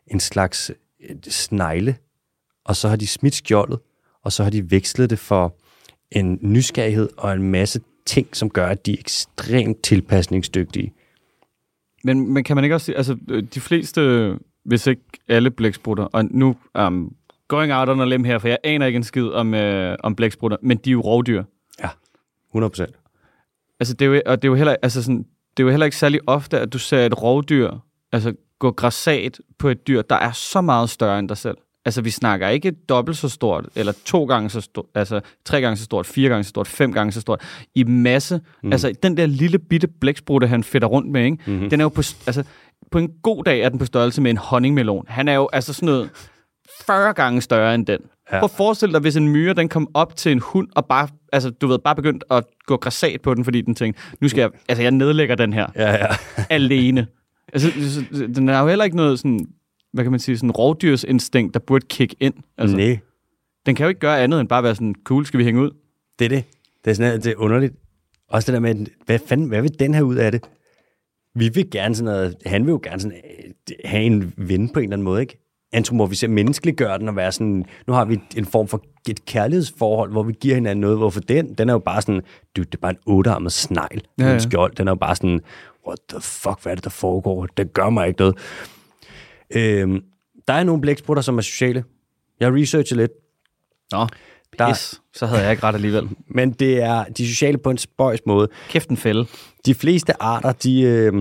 en slags øh, snegle, og så har de smidt skjoldet, og så har de vekslet det for en nysgerrighed og en masse ting, som gør, at de er ekstremt tilpasningsdygtige. Men, men kan man ikke også sige, altså øh, de fleste, hvis ikke alle blæksprutter, og nu um, going out on a limb her, for jeg aner ikke en skid om, øh, om blæksprutter, men de er jo rovdyr. 100 procent. Altså det er jo, og det er jo heller, altså sådan, det er jo heller ikke særlig ofte, at du ser et rovdyr altså gå græsat på et dyr, der er så meget større end dig selv. Altså, vi snakker ikke dobbelt så stort, eller to gange så stort, altså tre gange så stort, fire gange så stort, fem gange så stort. I masse. Mm. Altså, den der lille bitte blæksprutte, han fedter rundt med, ikke? Mm-hmm. den er jo på, altså, på en god dag er den på størrelse med en honningmelon. Han er jo altså sådan noget 40 gange større end den. Ja. Prøv at forestille dig, hvis en myre, den kom op til en hund, og bare, altså, du ved, bare begyndt at gå græsat på den, fordi den tænkte, nu skal jeg, altså, jeg nedlægger den her Ja, ja. alene. (laughs) Altså, så- den er jo heller ikke noget sådan, hvad kan man sige, sådan rovdyrsinstinkt, der burde kick ind. Altså, Nej, den kan jo ikke gøre andet end bare være sådan, cool, skal vi hænge ud? det er det. Det er, sådan, det er underligt. Også det der med, hvad fanden, hvad vil den her ud af det? Vi vil gerne sådan noget, han vil jo gerne sådan, øh, have en ven på en eller anden måde, ikke? Antromorfisere, menneskeliggøre den og være sådan, nu har vi en form for et kærlighedsforhold, hvor vi giver hinanden noget, hvorfor den, den er jo bare sådan, dude, det er bare en ottearmet snegl, ja, ja. en skjold, den er jo bare sådan, what the fuck, hvad er det, der foregår? Det gør mig ikke noget. Øhm, der er nogle blæksprutter, som er sociale. Jeg har researchet lidt, Nå, Der- pis. Så havde jeg ikke ret alligevel. (laughs) men det er de sociale på en spøjs måde. Kæft en fælde. De fleste arter, de, øh,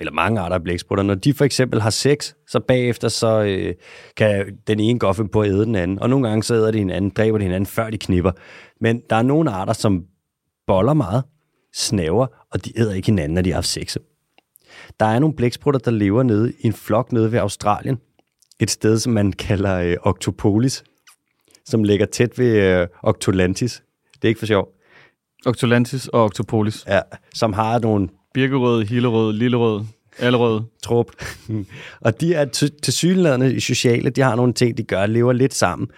eller mange arter af blæksprutter, når de for eksempel har sex, så bagefter så øh, kan den ene gå på at æde den anden, og nogle gange så æder de hinanden, dræber de hinanden, før de knipper. Men der er nogle arter, som boller meget, snaver, og de æder ikke hinanden, når de har haft sex. Der er nogle blæksprutter, der lever nede i en flok nede ved Australien, et sted, som man kalder øh, Octopolis, som ligger tæt ved øh, Octolantis. Det er ikke for sjov. Octolantis og Octopolis. Ja, som har nogle Birkerød, Hillerød, Lillerød, Allerød. trup. (laughs) og de er til synlædende sociale, de har nogle ting, de gør, lever lidt sammen.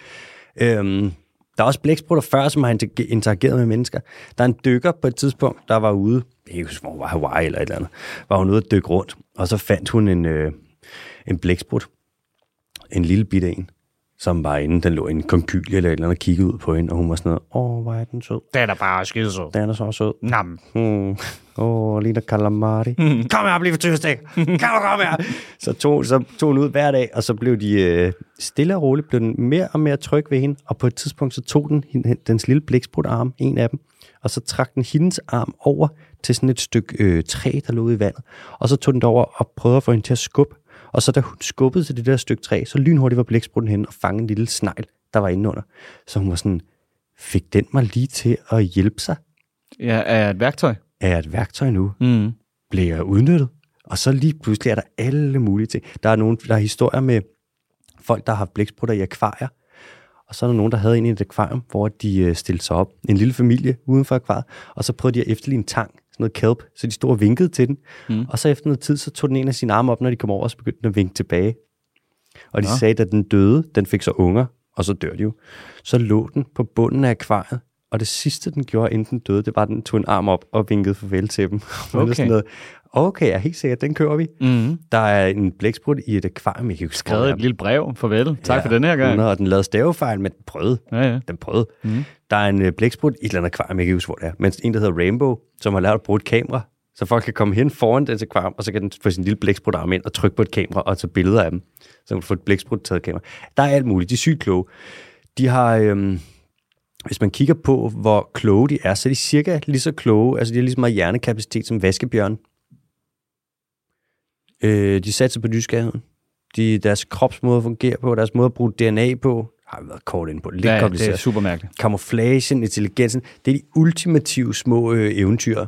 Øhm, der er også blæksprutter før, som har inter- interageret med mennesker. Der er en dykker på et tidspunkt, der var ude, jeg ikke hvor var Hawaii eller et eller andet, var hun ude at dykke rundt, og så fandt hun en, øh, en blæksprut. En lille bitte en, som var inde, den lå i en konkylie eller et eller andet, og kiggede ud på hende, og hun var sådan noget, åh, hvor er den sød. Det er bare skide så. Den er så sød. Nam. Hmm. Åh, oh, ligner calamari. Mm. Kom her, bliv for tøstik. Kom, kom her. (laughs) Så tog, så tog hun ud hver dag, og så blev de øh, stille og roligt, blev den mere og mere tryg ved hende, og på et tidspunkt så tog den hende, dens lille blæksprut arm, en af dem, og så trak den hendes arm over til sådan et stykke øh, træ, der lå ude i vandet, og så tog den derover og prøvede at få hende til at skubbe, og så da hun skubbede til det der stykke træ, så lynhurtigt var blæksprutten henne og fangede en lille snegl, der var inde under. Så hun var sådan, fik den mig lige til at hjælpe sig? Ja, er et værktøj. Er jeg et værktøj nu? Mm. bliver jeg udnyttet. Og så lige pludselig er der alle mulige ting. Der er, nogle, der er historier med folk, der har haft blæksprutter i akvarier. Og så er der nogen, der havde en i et akvarium, hvor de øh, stillede sig op. En lille familie uden for akvariet. Og så prøvede de at efterligne en tang, noget kelp. Så de stod og vinkede til den. Mm. Og så efter noget tid, så tog den en af sine arme op, når de kom over, og så begyndte den at vinke tilbage. Og de Nå. sagde, at den døde, den fik så unger, og så dør de jo. Så lå den på bunden af akvariet, og det sidste, den gjorde, inden den døde, det var, at den tog en arm op og vinkede farvel til dem. (laughs) Okay. sådan noget, okay, er helt sikker, den kører vi. Mm. Der er en blæksprut i et akvarium, jeg kan huske, Skrevet et lille brev. Farvel. Tak for den her gang. Og den lavede stavefejl, men den prøvede. Ja, ja. Den prøvede. Mhm. Der er en øh, blæksprut i et eller andet akvarium, jeg kan huske, hvor det er. Men en, der hedder Rainbow, som har lavet at bruge et kamera, så folk kan komme hen foran det akvarium, og så kan den få sin lille blæksprut-arm ind og trykke på et kamera og tage billeder af dem. Så kan du få et blæksprut taget kamera. Der er alt muligt. De er sygt kloge. De har... Øhm, hvis man kigger på, hvor kloge de er, så er de cirka lige så kloge, altså de har lige så meget hjernekapacitet som vaskebjørn. Øh, de satser på nysgerrigheden. De, deres kropsmåde fungerer på, deres måde at bruge DNA på, har vi været kort ind på. Lidt ja, det kompliceret er super mærkeligt. kamuflagen, intelligensen, det er de ultimative små øh, eventyr.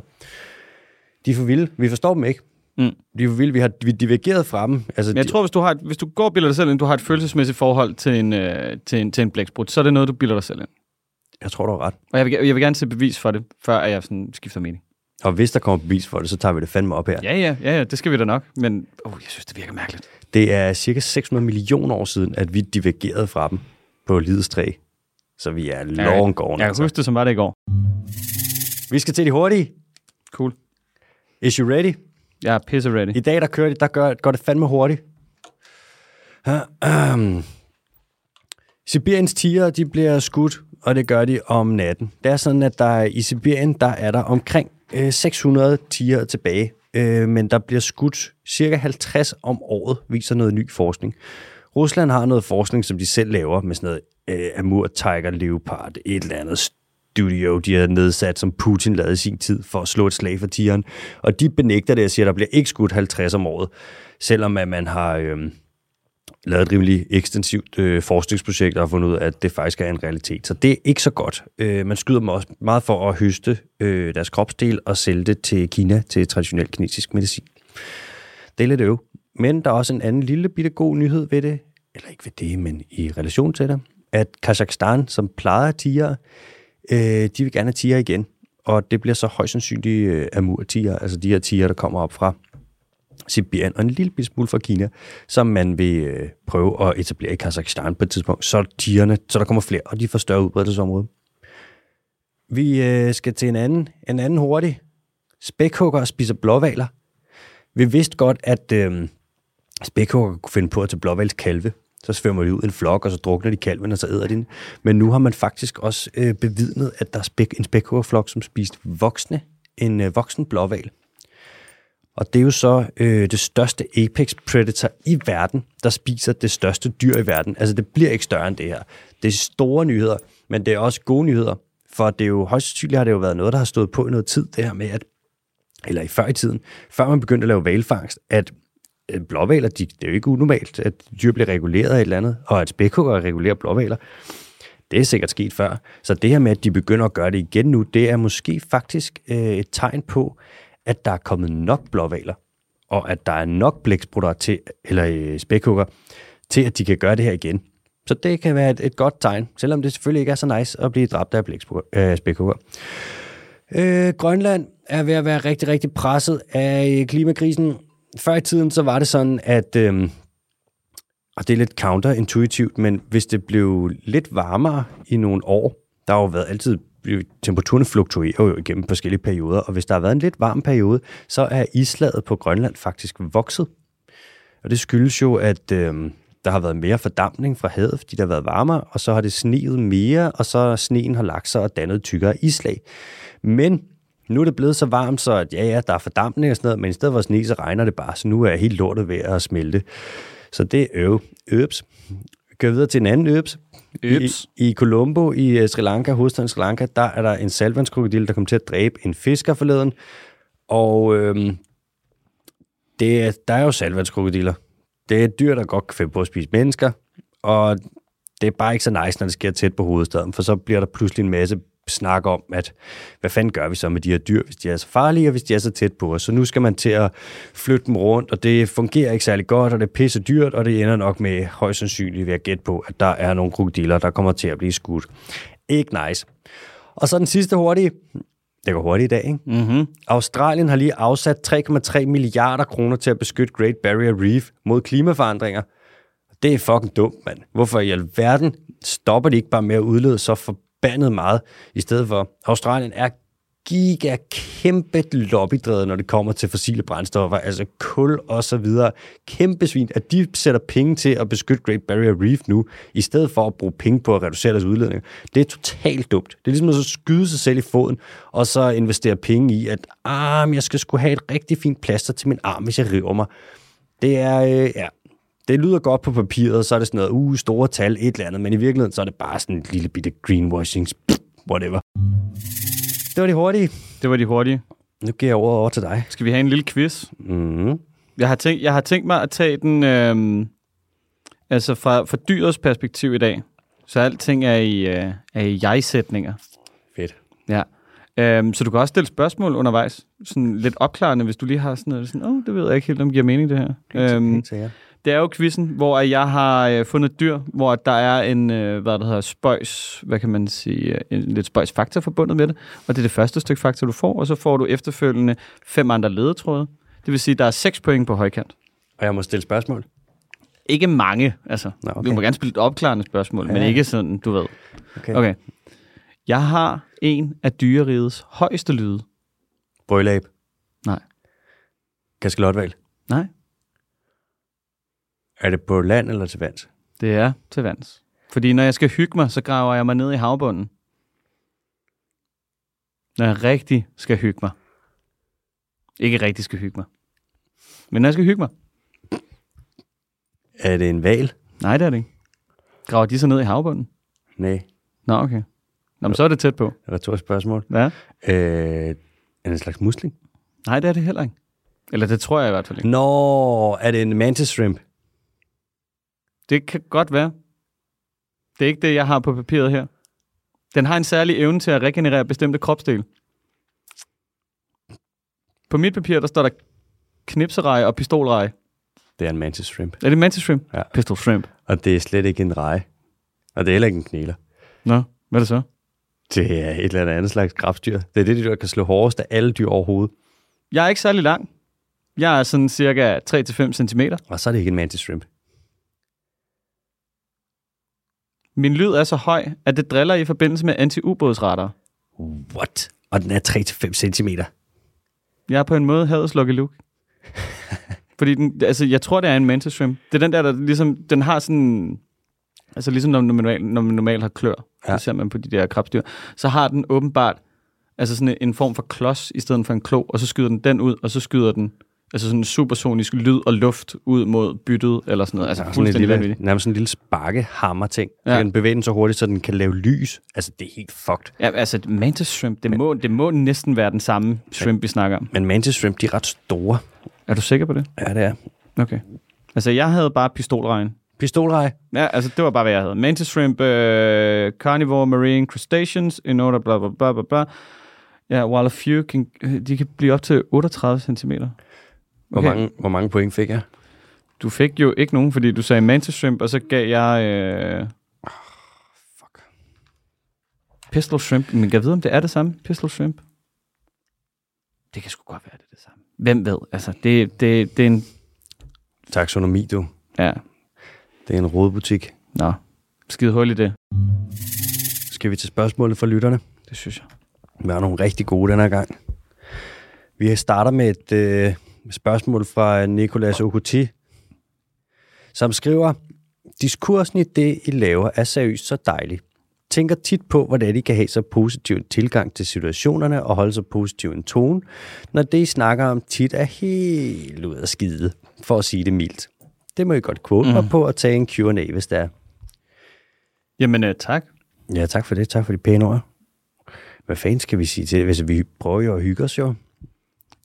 De er for vilde. Vi forstår dem ikke. Mm. De er for vilde. Vi har vi divergeret fra dem. Altså, Men jeg de, tror, hvis du, har et, hvis du går og bilder dig selv ind, du har et følelsesmæssigt forhold til en, øh, til en, til en blæksprut, så er det noget, du bilder dig selv ind. jeg tror, du har ret. Og jeg vil, jeg vil gerne se bevis for det, før jeg sådan skifter mening. Og hvis der kommer bevis for det, så tager vi det fandme op her. Ja, ja, ja, ja det skal vi da nok. Men oh, jeg synes, det virker mærkeligt. Det er cirka 600 millioner år siden, at vi divergerede fra dem på livets træ. Så vi er long gone. Jeg altså. huske det, som var det i går. Vi skal til de hurtige. Cool. Is you ready? Jeg er pisse ready. I dag, der, kører de, der gør, går det fandme hurtigt. Ahem. (clears throat) Sibiriens tiger, de bliver skudt, og det gør de om natten. Det er sådan, at der i Sibirien, der er der omkring øh, 600 tiger tilbage, øh, men der bliver skudt cirka 50 om året, viser noget ny forskning. Rusland har noget forskning, som de selv laver med sådan noget øh, Amur Tiger Leopard, et eller andet studio, de har nedsat, som Putin lavede i sin tid for at slå et slag for tigeren. Og de benægter det og siger, at der bliver ikke skudt 50 om året, selvom at man har øh, lavet et rimelig ekstensivt øh, forskningsprojekt og har fundet ud af, at det faktisk er en realitet. Så det er ikke så godt. Øh, man skyder dem også meget for at høste øh, deres kropsdel og sælge det til Kina til traditionel kinesisk medicin. Det er lidt øv. Men der er også en anden lille bitte god nyhed ved det, eller ikke ved det, men i relation til det, at Kazakhstan, som plejede tiger, øh, de vil gerne have tiger igen. Og det bliver så højst sandsynligt øh, amur-tiger, altså de her tiger, der kommer op fra Sibirien og en lille smule fra Kina, som man vil øh, prøve at etablere i Kazakhstan på et tidspunkt, så tigerne, så der kommer flere, og de får større udbredelsesområde. Vi øh, skal til en anden, en anden hurtig. Spækhugger spiser blåvaler. Vi vidste godt, at øh, spækhugger kunne finde på at tage blåvals kalve. Så svømmer de ud i en flok, og så drukner de kalven, og så æder de den. Men nu har man faktisk også øh, bevidnet, at der er spæk, en spækhuggerflok, som spiste voksne, en øh, voksen blåval. Og det er jo så øh, det største apex predator i verden, der spiser det største dyr i verden. Altså det bliver ikke større end det her. Det er store nyheder, men det er også gode nyheder. For det er jo højst sandsynligt har det jo været noget, der har stået på i noget tid, det her med, at eller i før i tiden, før man begyndte at lave valfangst, at øh, blåvaler, de, det er jo ikke unormalt, at dyr bliver reguleret af et eller andet, og at spækhugger regulerer blåvaler. Det er sikkert sket før. Så det her med, at de begynder at gøre det igen nu, det er måske faktisk øh, et tegn på, at der er kommet nok blåvaler, og at der er nok blæksprutter til, eller øh, spækhugger, til at de kan gøre det her igen. Så det kan være et, et godt tegn, selvom det selvfølgelig ikke er så nice at blive dræbt af øh, spækhugger. Øh, Grønland er ved at være rigtig, rigtig presset af øh, klimakrisen. Før i tiden, så var det sådan, at, øh, og det er lidt counterintuitivt, men hvis det blev lidt varmere i nogle år, der har jo været altid temperaturen fluktuerer jo igennem forskellige perioder, og hvis der har været en lidt varm periode, så er islaget på Grønland faktisk vokset. Og det skyldes jo, at øh, der har været mere fordampning fra havet, fordi der har været varmere, og så har det sneet mere, og så sneen har lagt sig og dannet tykkere islag. Men nu er det blevet så varmt, så at ja, ja, der er fordampning og sådan noget, men i stedet for sne, så regner det bare, så nu er helt lortet ved at smelte. Så det er øv. Øbs. Vi kører videre til en anden øbs. I, I Colombo i øh, Sri Lanka, hovedstaden Sri Lanka, der er der en salvandskrokodil, der kom til at dræbe en fisker forleden. Og øhm, det er, der er jo salvandskrokodiller. Det er et dyr, der godt kan finde på at spise mennesker, og det er bare ikke så nice, når det sker tæt på hovedstaden, for så bliver der pludselig en masse snak om, at hvad fanden gør vi så med de her dyr, hvis de er så farlige, og hvis de er så tæt på os. Så nu skal man til at flytte dem rundt, og det fungerer ikke særlig godt, og det er pisse dyrt, og det ender nok med højst sandsynligt ved at gætte på, at der er nogle krokodiller, der kommer til at blive skudt. Ikke nice. Og så den sidste hurtige. Det går hurtigt i dag, ikke? Mm-hmm. Australien har lige afsat 3,3 milliarder kroner til at beskytte Great Barrier Reef mod klimaforandringer. Det er fucking dumt, mand. Hvorfor i alverden stopper de ikke bare med at udlede så forbandet meget i stedet for? Australien er giga kæmpe lobbydrevet, når det kommer til fossile brændstoffer, altså kul og så videre. Kæmpe svin, at de sætter penge til at beskytte Great Barrier Reef nu, i stedet for at bruge penge på at reducere deres udledninger. Det er totalt dumt. Det er ligesom at så skyde sig selv i foden, og så investere penge i, at ah, jeg skal skulle have et rigtig fint plaster til min arm, hvis jeg river mig. Det er, øh, ja, det lyder godt på papiret, så er det sådan noget, uh, store tal, et eller andet, men i virkeligheden, så er det bare sådan en lille bitte greenwashing, whatever. Det var de hurtige. Det var de hurtige. Nu giver jeg ordet over til dig. Skal vi have en lille quiz? Mm. Jeg har tænkt, jeg har tænkt mig at tage den øhm, altså fra, fra dyrets perspektiv i dag. Så alting er i, øh, er i jeg-sætninger. Fedt. Ja. Øhm, så du kan også stille spørgsmål undervejs. Sådan lidt opklarende, hvis du lige har sådan noget. Sådan, Åh, oh, det ved jeg ikke helt, om giver mening det her. Øhm, det er jo quizzen, hvor jeg har øh, fundet et dyr, hvor der er en, øh, hvad der hedder, spøjs, hvad kan man sige, øh, en lidt spøjs fakta forbundet med det. Og det er det første stykke fakta, du får, og så får du efterfølgende fem andre ledetråde. Det vil sige, der er seks point på højkant. Og jeg må stille spørgsmål? Ikke mange, altså. Nå, okay. Du må gerne spille et opklarende spørgsmål, ja. men ikke sådan, du ved. Okay. Okay. Jeg har en af dyrerigets højeste lyde. Brølab. Nej. Kaskelotval. Nej. Er det på land eller til vands? Det er til vands. Fordi når jeg skal hygge mig, så graver jeg mig ned i havbunden. Når jeg rigtig skal hygge mig. Ikke rigtig skal hygge mig. Men når jeg skal hygge mig. Er det en val? Nej, det er det ikke. Graver de så ned i havbunden? Nej. Nå, okay. Nå, men så er det tæt på. Er der to spørgsmål? Ja. Øh, er det en slags musling? Nej, det er det heller ikke. Eller det tror jeg i hvert fald ikke. Nå, er det en mantis shrimp? Det kan godt være. Det er ikke det, jeg har på papiret her. Den har en særlig evne til at regenerere bestemte kropsdele. På mit papir, der står der knipsereje og pistolreje. Det er en mantis shrimp. Er det mantis shrimp? Ja. Pistol shrimp. Og det er slet ikke en reje. Og det er heller ikke en knæler. Nå, hvad er det så? Det er et eller andet, andet slags krabstyr. Det er det, der kan slå hårdest af alle dyr overhovedet. Jeg er ikke særlig lang. Jeg er sådan cirka 3-5 cm. Og så er det ikke en mantis shrimp. Min lyd er så høj, at det driller i forbindelse med anti-ubådsradar. What? Og den er 3-5 cm. Jeg er på en måde havets Lucky Luke. Fordi den, altså, jeg tror, det er en mantis shrimp. Det er den der, der ligesom, den har sådan, altså ligesom når man normalt, når man normalt har klør, ja. Ja. det ser man på de der krabstyr, så har den åbenbart, altså sådan en form for klods i stedet for en klo, og så skyder den den ud, og så skyder den Altså sådan en supersonisk lyd og luft ud mod byttet, eller sådan noget. Altså sådan fuldstændig lille, vanvittigt. nærmest sådan en lille sparkehammer-ting. Ja. Den bevæger den så hurtigt, så den kan lave lys. Altså, det er helt fucked. Ja, altså mantis shrimp, det må, det må næsten være den samme shrimp, vi snakker om. Men mantis shrimp, de er ret store. Er du sikker på det? Ja, det er. Okay. Altså, jeg havde bare pistolregn. Pistolrej. Ja, altså, det var bare, hvad jeg havde. Mantis shrimp, øh, carnivore, marine, crustaceans, in order, bla, bla, bla, bla, bla. Ja, while a few can, de kan blive op til 38 cm. Hvor, Okay. mange, hvor mange point fik jeg? Du fik jo ikke nogen, fordi du sagde mantis shrimp, og så gav jeg... Øh, Fuck. pistol shrimp. Men kan jeg vide, om det er det samme? Pistol shrimp? Det kan sgu godt være, det er det samme. Hvem ved? Altså, det, det, det er en... Taxonomi, du. Ja, Det er en rodebutik. nå. Skide hul i det. Skal vi til spørgsmålet fra lytterne? Det synes jeg. Vi har nogle rigtig gode den her gang. Vi starter med et øh, spørgsmål fra Nicolas Okuti, som skriver, Diskursen i det, I laver, er seriøst så dejlig. Tænker tit på, hvordan I kan have så positiv en tilgang til situationerne og holde så positiv en tone, når det, I snakker om, tit er helt ud af skide, for at sige det mildt. Det må I godt quote mm. mig på og tage en Q&A, hvis det er. Jamen, øh, tak. Ja, tak for det. Tak for de pæne ord. Hvad fanden skal vi sige til det? Hvis vi prøver jo at hygge os jo.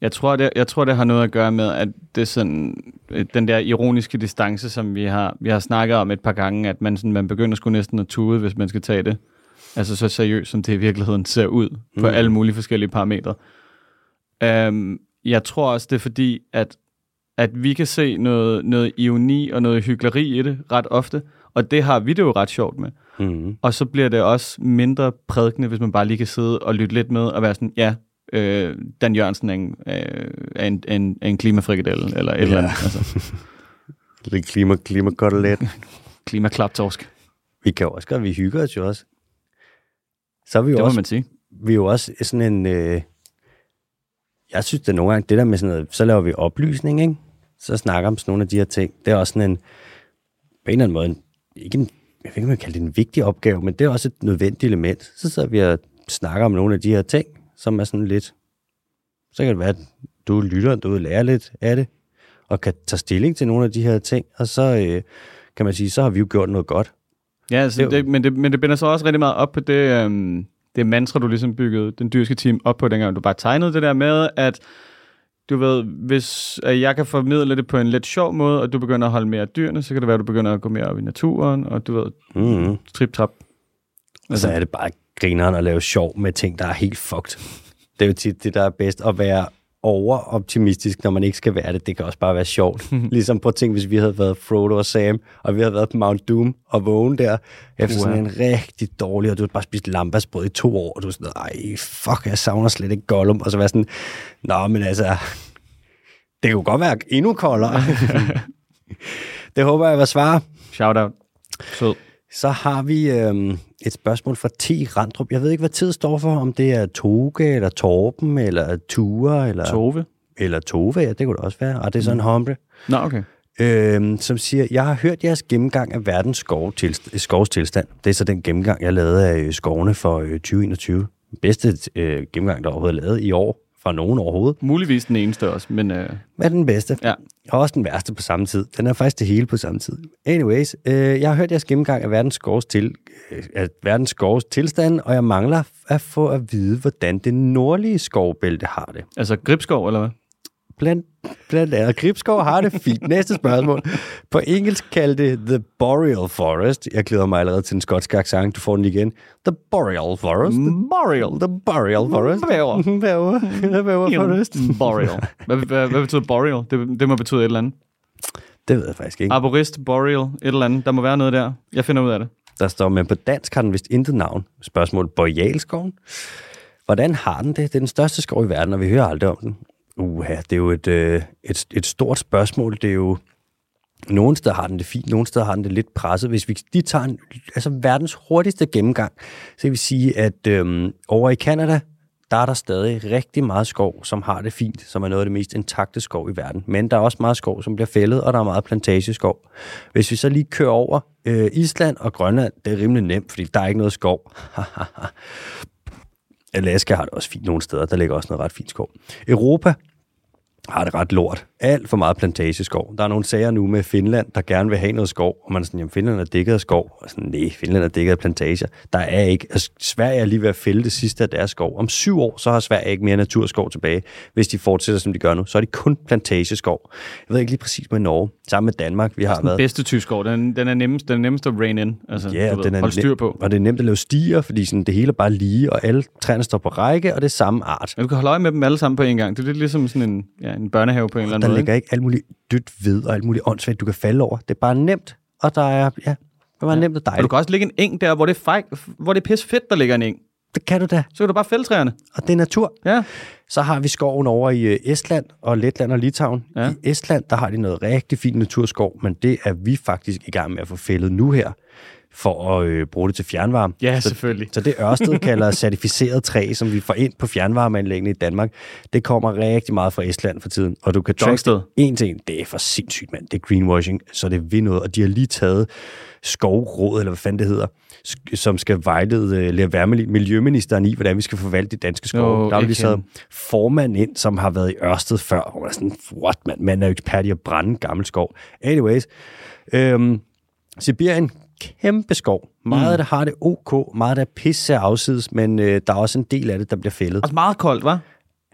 Jeg tror, det, jeg tror, det har noget at gøre med, at det er sådan, øh, den der ironiske distance, som vi har, vi har snakket om et par gange, at man, sådan, man begynder sgu næsten at tude, hvis man skal tage det. Altså så seriøst, som det i virkeligheden ser ud på Mm. alle mulige forskellige parametre. Um, jeg tror også, det er fordi, at, at vi kan se noget, noget ironi og noget hyggeleri i det ret ofte, og det har vi det jo ret sjovt med. Mm. Og så bliver det også mindre prædikende, hvis man bare lige kan sidde og lytte lidt med og være sådan, ja, øh, Dan Jørgensen er en, øh, er en, en, en klimafrikadelle, eller et ja. eller andet. Altså, (laughs) Lidt klima, klimakotelet. (laughs) klimaklaptorsk. vi kan jo også godt, vi hygger os jo også. Så er vi jo Det må også, man sige. vi er jo også sådan en... Øh, jeg synes, det er nogle gange, det der med sådan noget, så laver vi oplysning, ikke? Så snakker om sådan nogle af de her ting. Det er også sådan en, på en eller anden måde, ikke en, jeg ved ikke, om jeg kan kalde det en vigtig opgave, men det er også et nødvendigt element. Så sidder vi og snakker om nogle af de her ting, som er sådan lidt, så kan det være, at du lytter, du lærer lidt af det, og kan tage stilling til nogle af de her ting, og så øh, kan man sige, så har vi jo gjort noget godt. Ja, altså, Det det men, det, men det binder så også rigtig meget op på det, øhm, det mantra, du ligesom byggede den dyrske team op på, dengang du bare tegnede det der med, at du ved, hvis jeg kan formidle det på en lidt sjov måde, og du begynder at holde mere af dyrene, så kan det være, at du begynder at gå mere op i naturen, og du ved, Mm-hmm. trip-trap. Og så er det bare grineren at lave sjov med ting, der er helt fucked. Det er jo tit det, der er bedst at være overoptimistisk, når man ikke skal være det. Det kan også bare være sjovt. (laughs) ligesom på ting, hvis vi havde været Frodo og Sam, og vi havde været på Mount Doom og vågen der, efter sådan en rigtig dårlig, og du havde bare spist lambasbrød i to år, og du var sådan, ej, fuck, jeg savner slet ikke Gollum. Og så være sådan, nå, men altså, det kunne godt være endnu koldere. (laughs) (laughs) det håber jeg var svar. Shout out. Sød. Så har vi øhm, et spørgsmål fra T. Randrup. Jeg ved ikke, hvad tid står for, om det er Toge, eller Torben, eller Ture, eller, Tove. eller Tove, ja, det kunne det også være. Og det er sådan en hombre, Nå, okay. øhm, som siger, jeg har hørt jeres gennemgang af verdens skov tilst- skovs tilstand. Det er så den gennemgang, jeg lavede af øh, skovene for øh, 2021. Bedste øh, gennemgang, der overhovedet er lavet i år, fra nogen overhovedet. Muligvis den eneste også, men øh, Hvad er den bedste? ja. Og også den værste på samme tid. Den er faktisk det hele på samme tid. Anyways, øh, jeg har hørt jeres gennemgang af verdens skovs, til, øh, af verdens skovs tilstand, og jeg mangler at få at vide, hvordan det nordlige skovbælte har det. Altså Gribskov, eller hvad? Blandt, blandt andet, Gribskov har det fint. (laughs) Næste spørgsmål. På engelsk kaldt det The Boreal Forest. Jeg glæder mig allerede til den skotske accent. Du får den igen. The Boreal Forest. Boreal. The Boreal Forest. Bæver. Bæver. Bæver Forest. Boreal. Hvad, hvad, hvad betyder boreal? Det, det må betyde et eller andet. Det ved jeg faktisk ikke. Arborist, boreal, et eller andet. Der må være noget der. Jeg finder ud af det. Der står, men på dansk har den vist intet navn. Spørgsmål, Borealskoven. Hvordan har den det? Det er den største skov i verden, og vi hører aldrig om den. Uha, det er jo et, øh, et, et stort spørgsmål. Det er jo... Nogle steder har den det fint, nogle steder har den det lidt presset. Hvis vi de tager en, altså verdens hurtigste gennemgang, så vil vi sige, at øhm, over i Kanada, der er der stadig rigtig meget skov, som har det fint, som er noget af det mest intakte skov i verden. Men der er også meget skov, som bliver fældet, og der er meget plantageskov. Hvis vi så lige kører over øh, Island og Grønland, det er rimelig nemt, fordi der er ikke noget skov. (laughs) Alaska har det også fint nogle steder, der ligger også noget ret fint skov. Europa, har det ret lort. Alt for meget plantageskov. Der er nogle sager nu med Finland, der gerne vil have noget skov, og man er sådan, jamen Finland er dækket af skov. Og sådan, nej, Finland er dækket af plantager. Der er ikke. Altså, Sverige er lige ved at fælde det sidste af deres skov. Om syv år, så har Sverige ikke mere naturskov tilbage. Hvis de fortsætter, som de gør nu, så er det kun plantageskov. Jeg ved ikke lige præcis med Norge. Sammen med Danmark, vi har Den været... bedste tyskov, den, den er nemmest, den er nemmest at rain in. Altså, Ja, ved, den er styr på. Og det er nemt at lave stier, fordi sådan, det hele er bare lige, og alle træerne står på række, og det er samme art. Men du kan holde øje med dem alle sammen på en gang. Det er lidt ligesom sådan en, ja, en børnehave på en eller anden Der måde. ligger ikke alt muligt dødt ved og alt muligt åndssvagt, du kan falde over. Det er bare nemt, og der er, ja, det er bare nemt og Og du dejligt. kan også ligge en eng der, hvor det er, fej, hvor det er pis fedt, der ligger en eng. Det kan du da, Så kan du bare fælde træerne. og det er natur. Ja. Så har vi skoven over i øh, Estland og Letland og Litauen. Ja. Ja. I Estland, der har de noget rigtig fint naturskov, men det er vi faktisk i gang med at få fældet nu her, for at øh, bruge det til fjernvarme. Ja, så, selvfølgelig. så det Ørsted (laughs) kalder certificeret træ, som vi får ind på fjernvarmeanlæggene i Danmark, det kommer rigtig meget fra Estland for tiden. Og du kan track Dongsted. det en til en. Det er for sindssygt, mand. Det er greenwashing, så det vil noget. Og de har lige taget skovråd, eller hvad fanden det hedder, som skal vejlede uh, Lea Wermelin, miljøministeren i, hvordan vi skal forvalte de danske skove. Nå, der har vi lige hende. formand ind, som har været i Ørsted før. Og man er sådan, what, man? Man er jo ekspert i at brænde gammel skov. Anyways, øhm, Sibirien, kæmpe skov. Meget af det har det ok, meget af det er pisse afsides, men øh, der er også en del af det, der bliver fældet. Også meget koldt, var?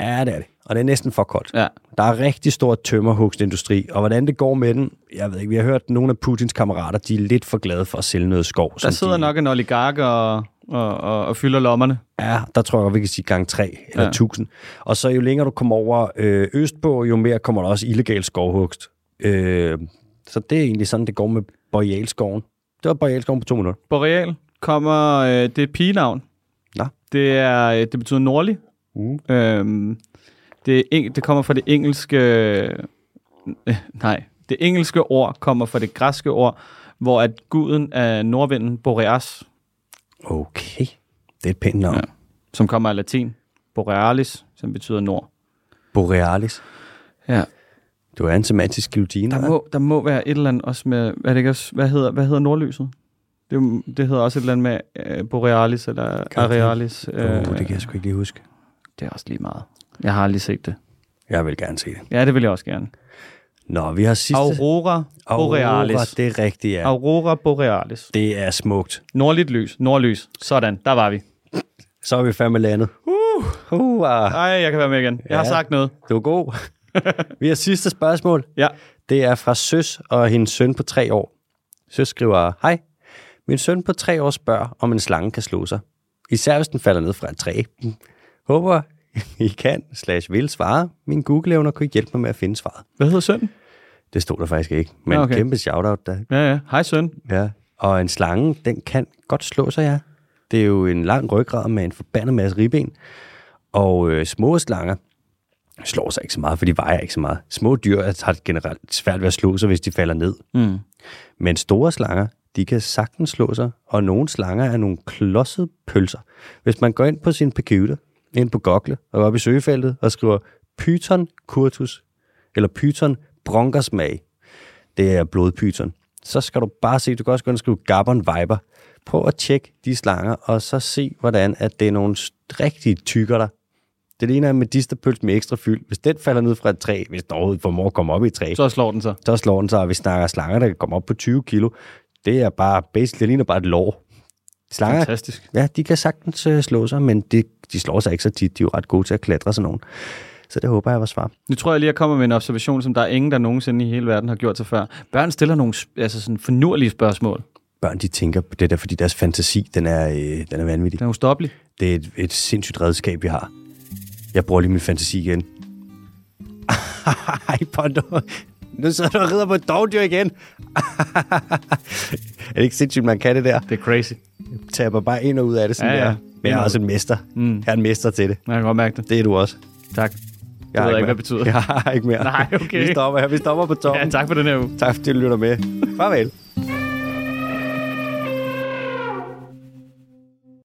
Ja, det er det. Og det er næsten for koldt. Ja. Der er rigtig stor tømmerhugstindustri, og hvordan det går med den, jeg ved ikke, vi har hørt, at nogle af Putins kammerater, de er lidt for glade for at sælge noget skov. Der som sidder de, nok en oligark og, og, og, og fylder lommerne. Ja, der tror jeg vi kan sige gang 3 eller Ja. 1000. Og så jo længere du kommer over øh, østpå, jo mere kommer der også illegal skovhugst. Øh, så det er egentlig sådan, det går med Borealskoven. Det var Borealskoven på to minutter. Boreal kommer, øh, det er et pigenavn. Nå. Det, er, øh, det betyder nordlig. Uh. Øhm, det, er eng- det kommer fra det engelske... Øh, (laughs) nej, det engelske ord kommer fra det græske ord, hvor at guden af nordvinden, Boreas, Okay, det er et pænt navn. Ja. Ja. som kommer af latin, Borealis, som betyder nord. Borealis. Ja. Du er en semantisk guillotine. Der må, der må være et eller andet også med, hvad, det ikke også, hvad, hedder, hvad hedder nordlyset? Det, er det hedder også et eller andet med øh, Borealis eller? Arealis. Uh, det kan jeg sgu ikke lige huske. det er også lige meget. Jeg har aldrig set det. Jeg vil gerne se det. Ja, det vil jeg også gerne. Nå, vi har sidste... Aurora Borealis. Aurora, det er rigtigt, ja. Aurora Borealis. Det er smukt. Nordligt lys. Nordlys. Sådan, der var vi. Så er vi fandme landet. Uh, uh, ah. Ej, jeg kan være med igen. Jeg har Ja. sagt noget. Du er god. (laughs) vi har sidste spørgsmål. Ja. Det er fra Søs og hendes søn på tre år. Søs skriver, hej. Min søn på tre år spørger, om en slange kan slå sig. Især hvis den falder ned fra et træ. Håber, I kan, slash vil svare. Min Google-evner kunne hjælpe mig med at finde svaret. Hvad hedder sønnen? Det stod der faktisk ikke, men Ja, okay. kæmpe shout-out der. Ja, ja. Hej søn. Ja. Og en slange, den kan godt slå sig, ja. Det er jo en lang ryggrad med en forbandet masse ribben. Og øh, små slanger slår sig ikke så meget, for de vejer ikke så meget. Små dyr har generelt svært ved at slå sig, hvis de falder ned. Mm. Men store slanger, de kan sagtens slå sig, og nogle slanger er nogle klodsede pølser. Hvis man går ind på sin computer, ind på Google, og går op i søgefeltet og skriver Python curtus, eller Python bronkersmag, det er blodpyton, så skal du bare se, du kan også gå ind og skrive Gabon Viper. Prøv at tjekke de slanger, og så se, hvordan at det er nogle rigtige tykker der. Det ligner en medisterpøls med ekstra fyld. Hvis den falder ned fra et træ, hvis den overhovedet formår at komme op i et træ, Så slår den sig. så slår den sig, og vi snakker slanger, der kan komme op på 20 kilo. Det er bare, basically, det ligner bare et lår. Slanger, Fantastisk. ja, de kan sagtens øh, slå sig, men de, de slår sig ikke så tit. De er jo ret gode til at klatre sådan nogen. Så det håber jeg var svar. Nu tror jeg lige, at jeg kommer med en observation, som der er ingen, der nogensinde i hele verden har gjort sig før. Børn stiller nogle altså sådan finurlige spørgsmål. Børn, de tænker på det der, fordi deres fantasi, den er, øh, den er vanvittig. Den er ustoppelig. Det er et, et sindssygt redskab, vi har. Jeg bruger lige min fantasi igen. (laughs) Ej, Pondo. Nu sidder du og rider på et dovdyr igen. (laughs) er det ikke sindssygt, man kan det der? Det er crazy. taber bare ind og ud af det sådan Ja, ja, der. Men jeg er også en mester. Mm. Jeg er en mester til det. Jeg kan godt mærke det. Det er du også. Tak. Jeg ved jeg ikke, mere. hvad det betyder. (laughs) Jeg har ikke mere. Nej, okay. Vi stopper her. Vi stopper på toppen. Ja, tak for den her uge. tak fordi du lytter med. Farvel.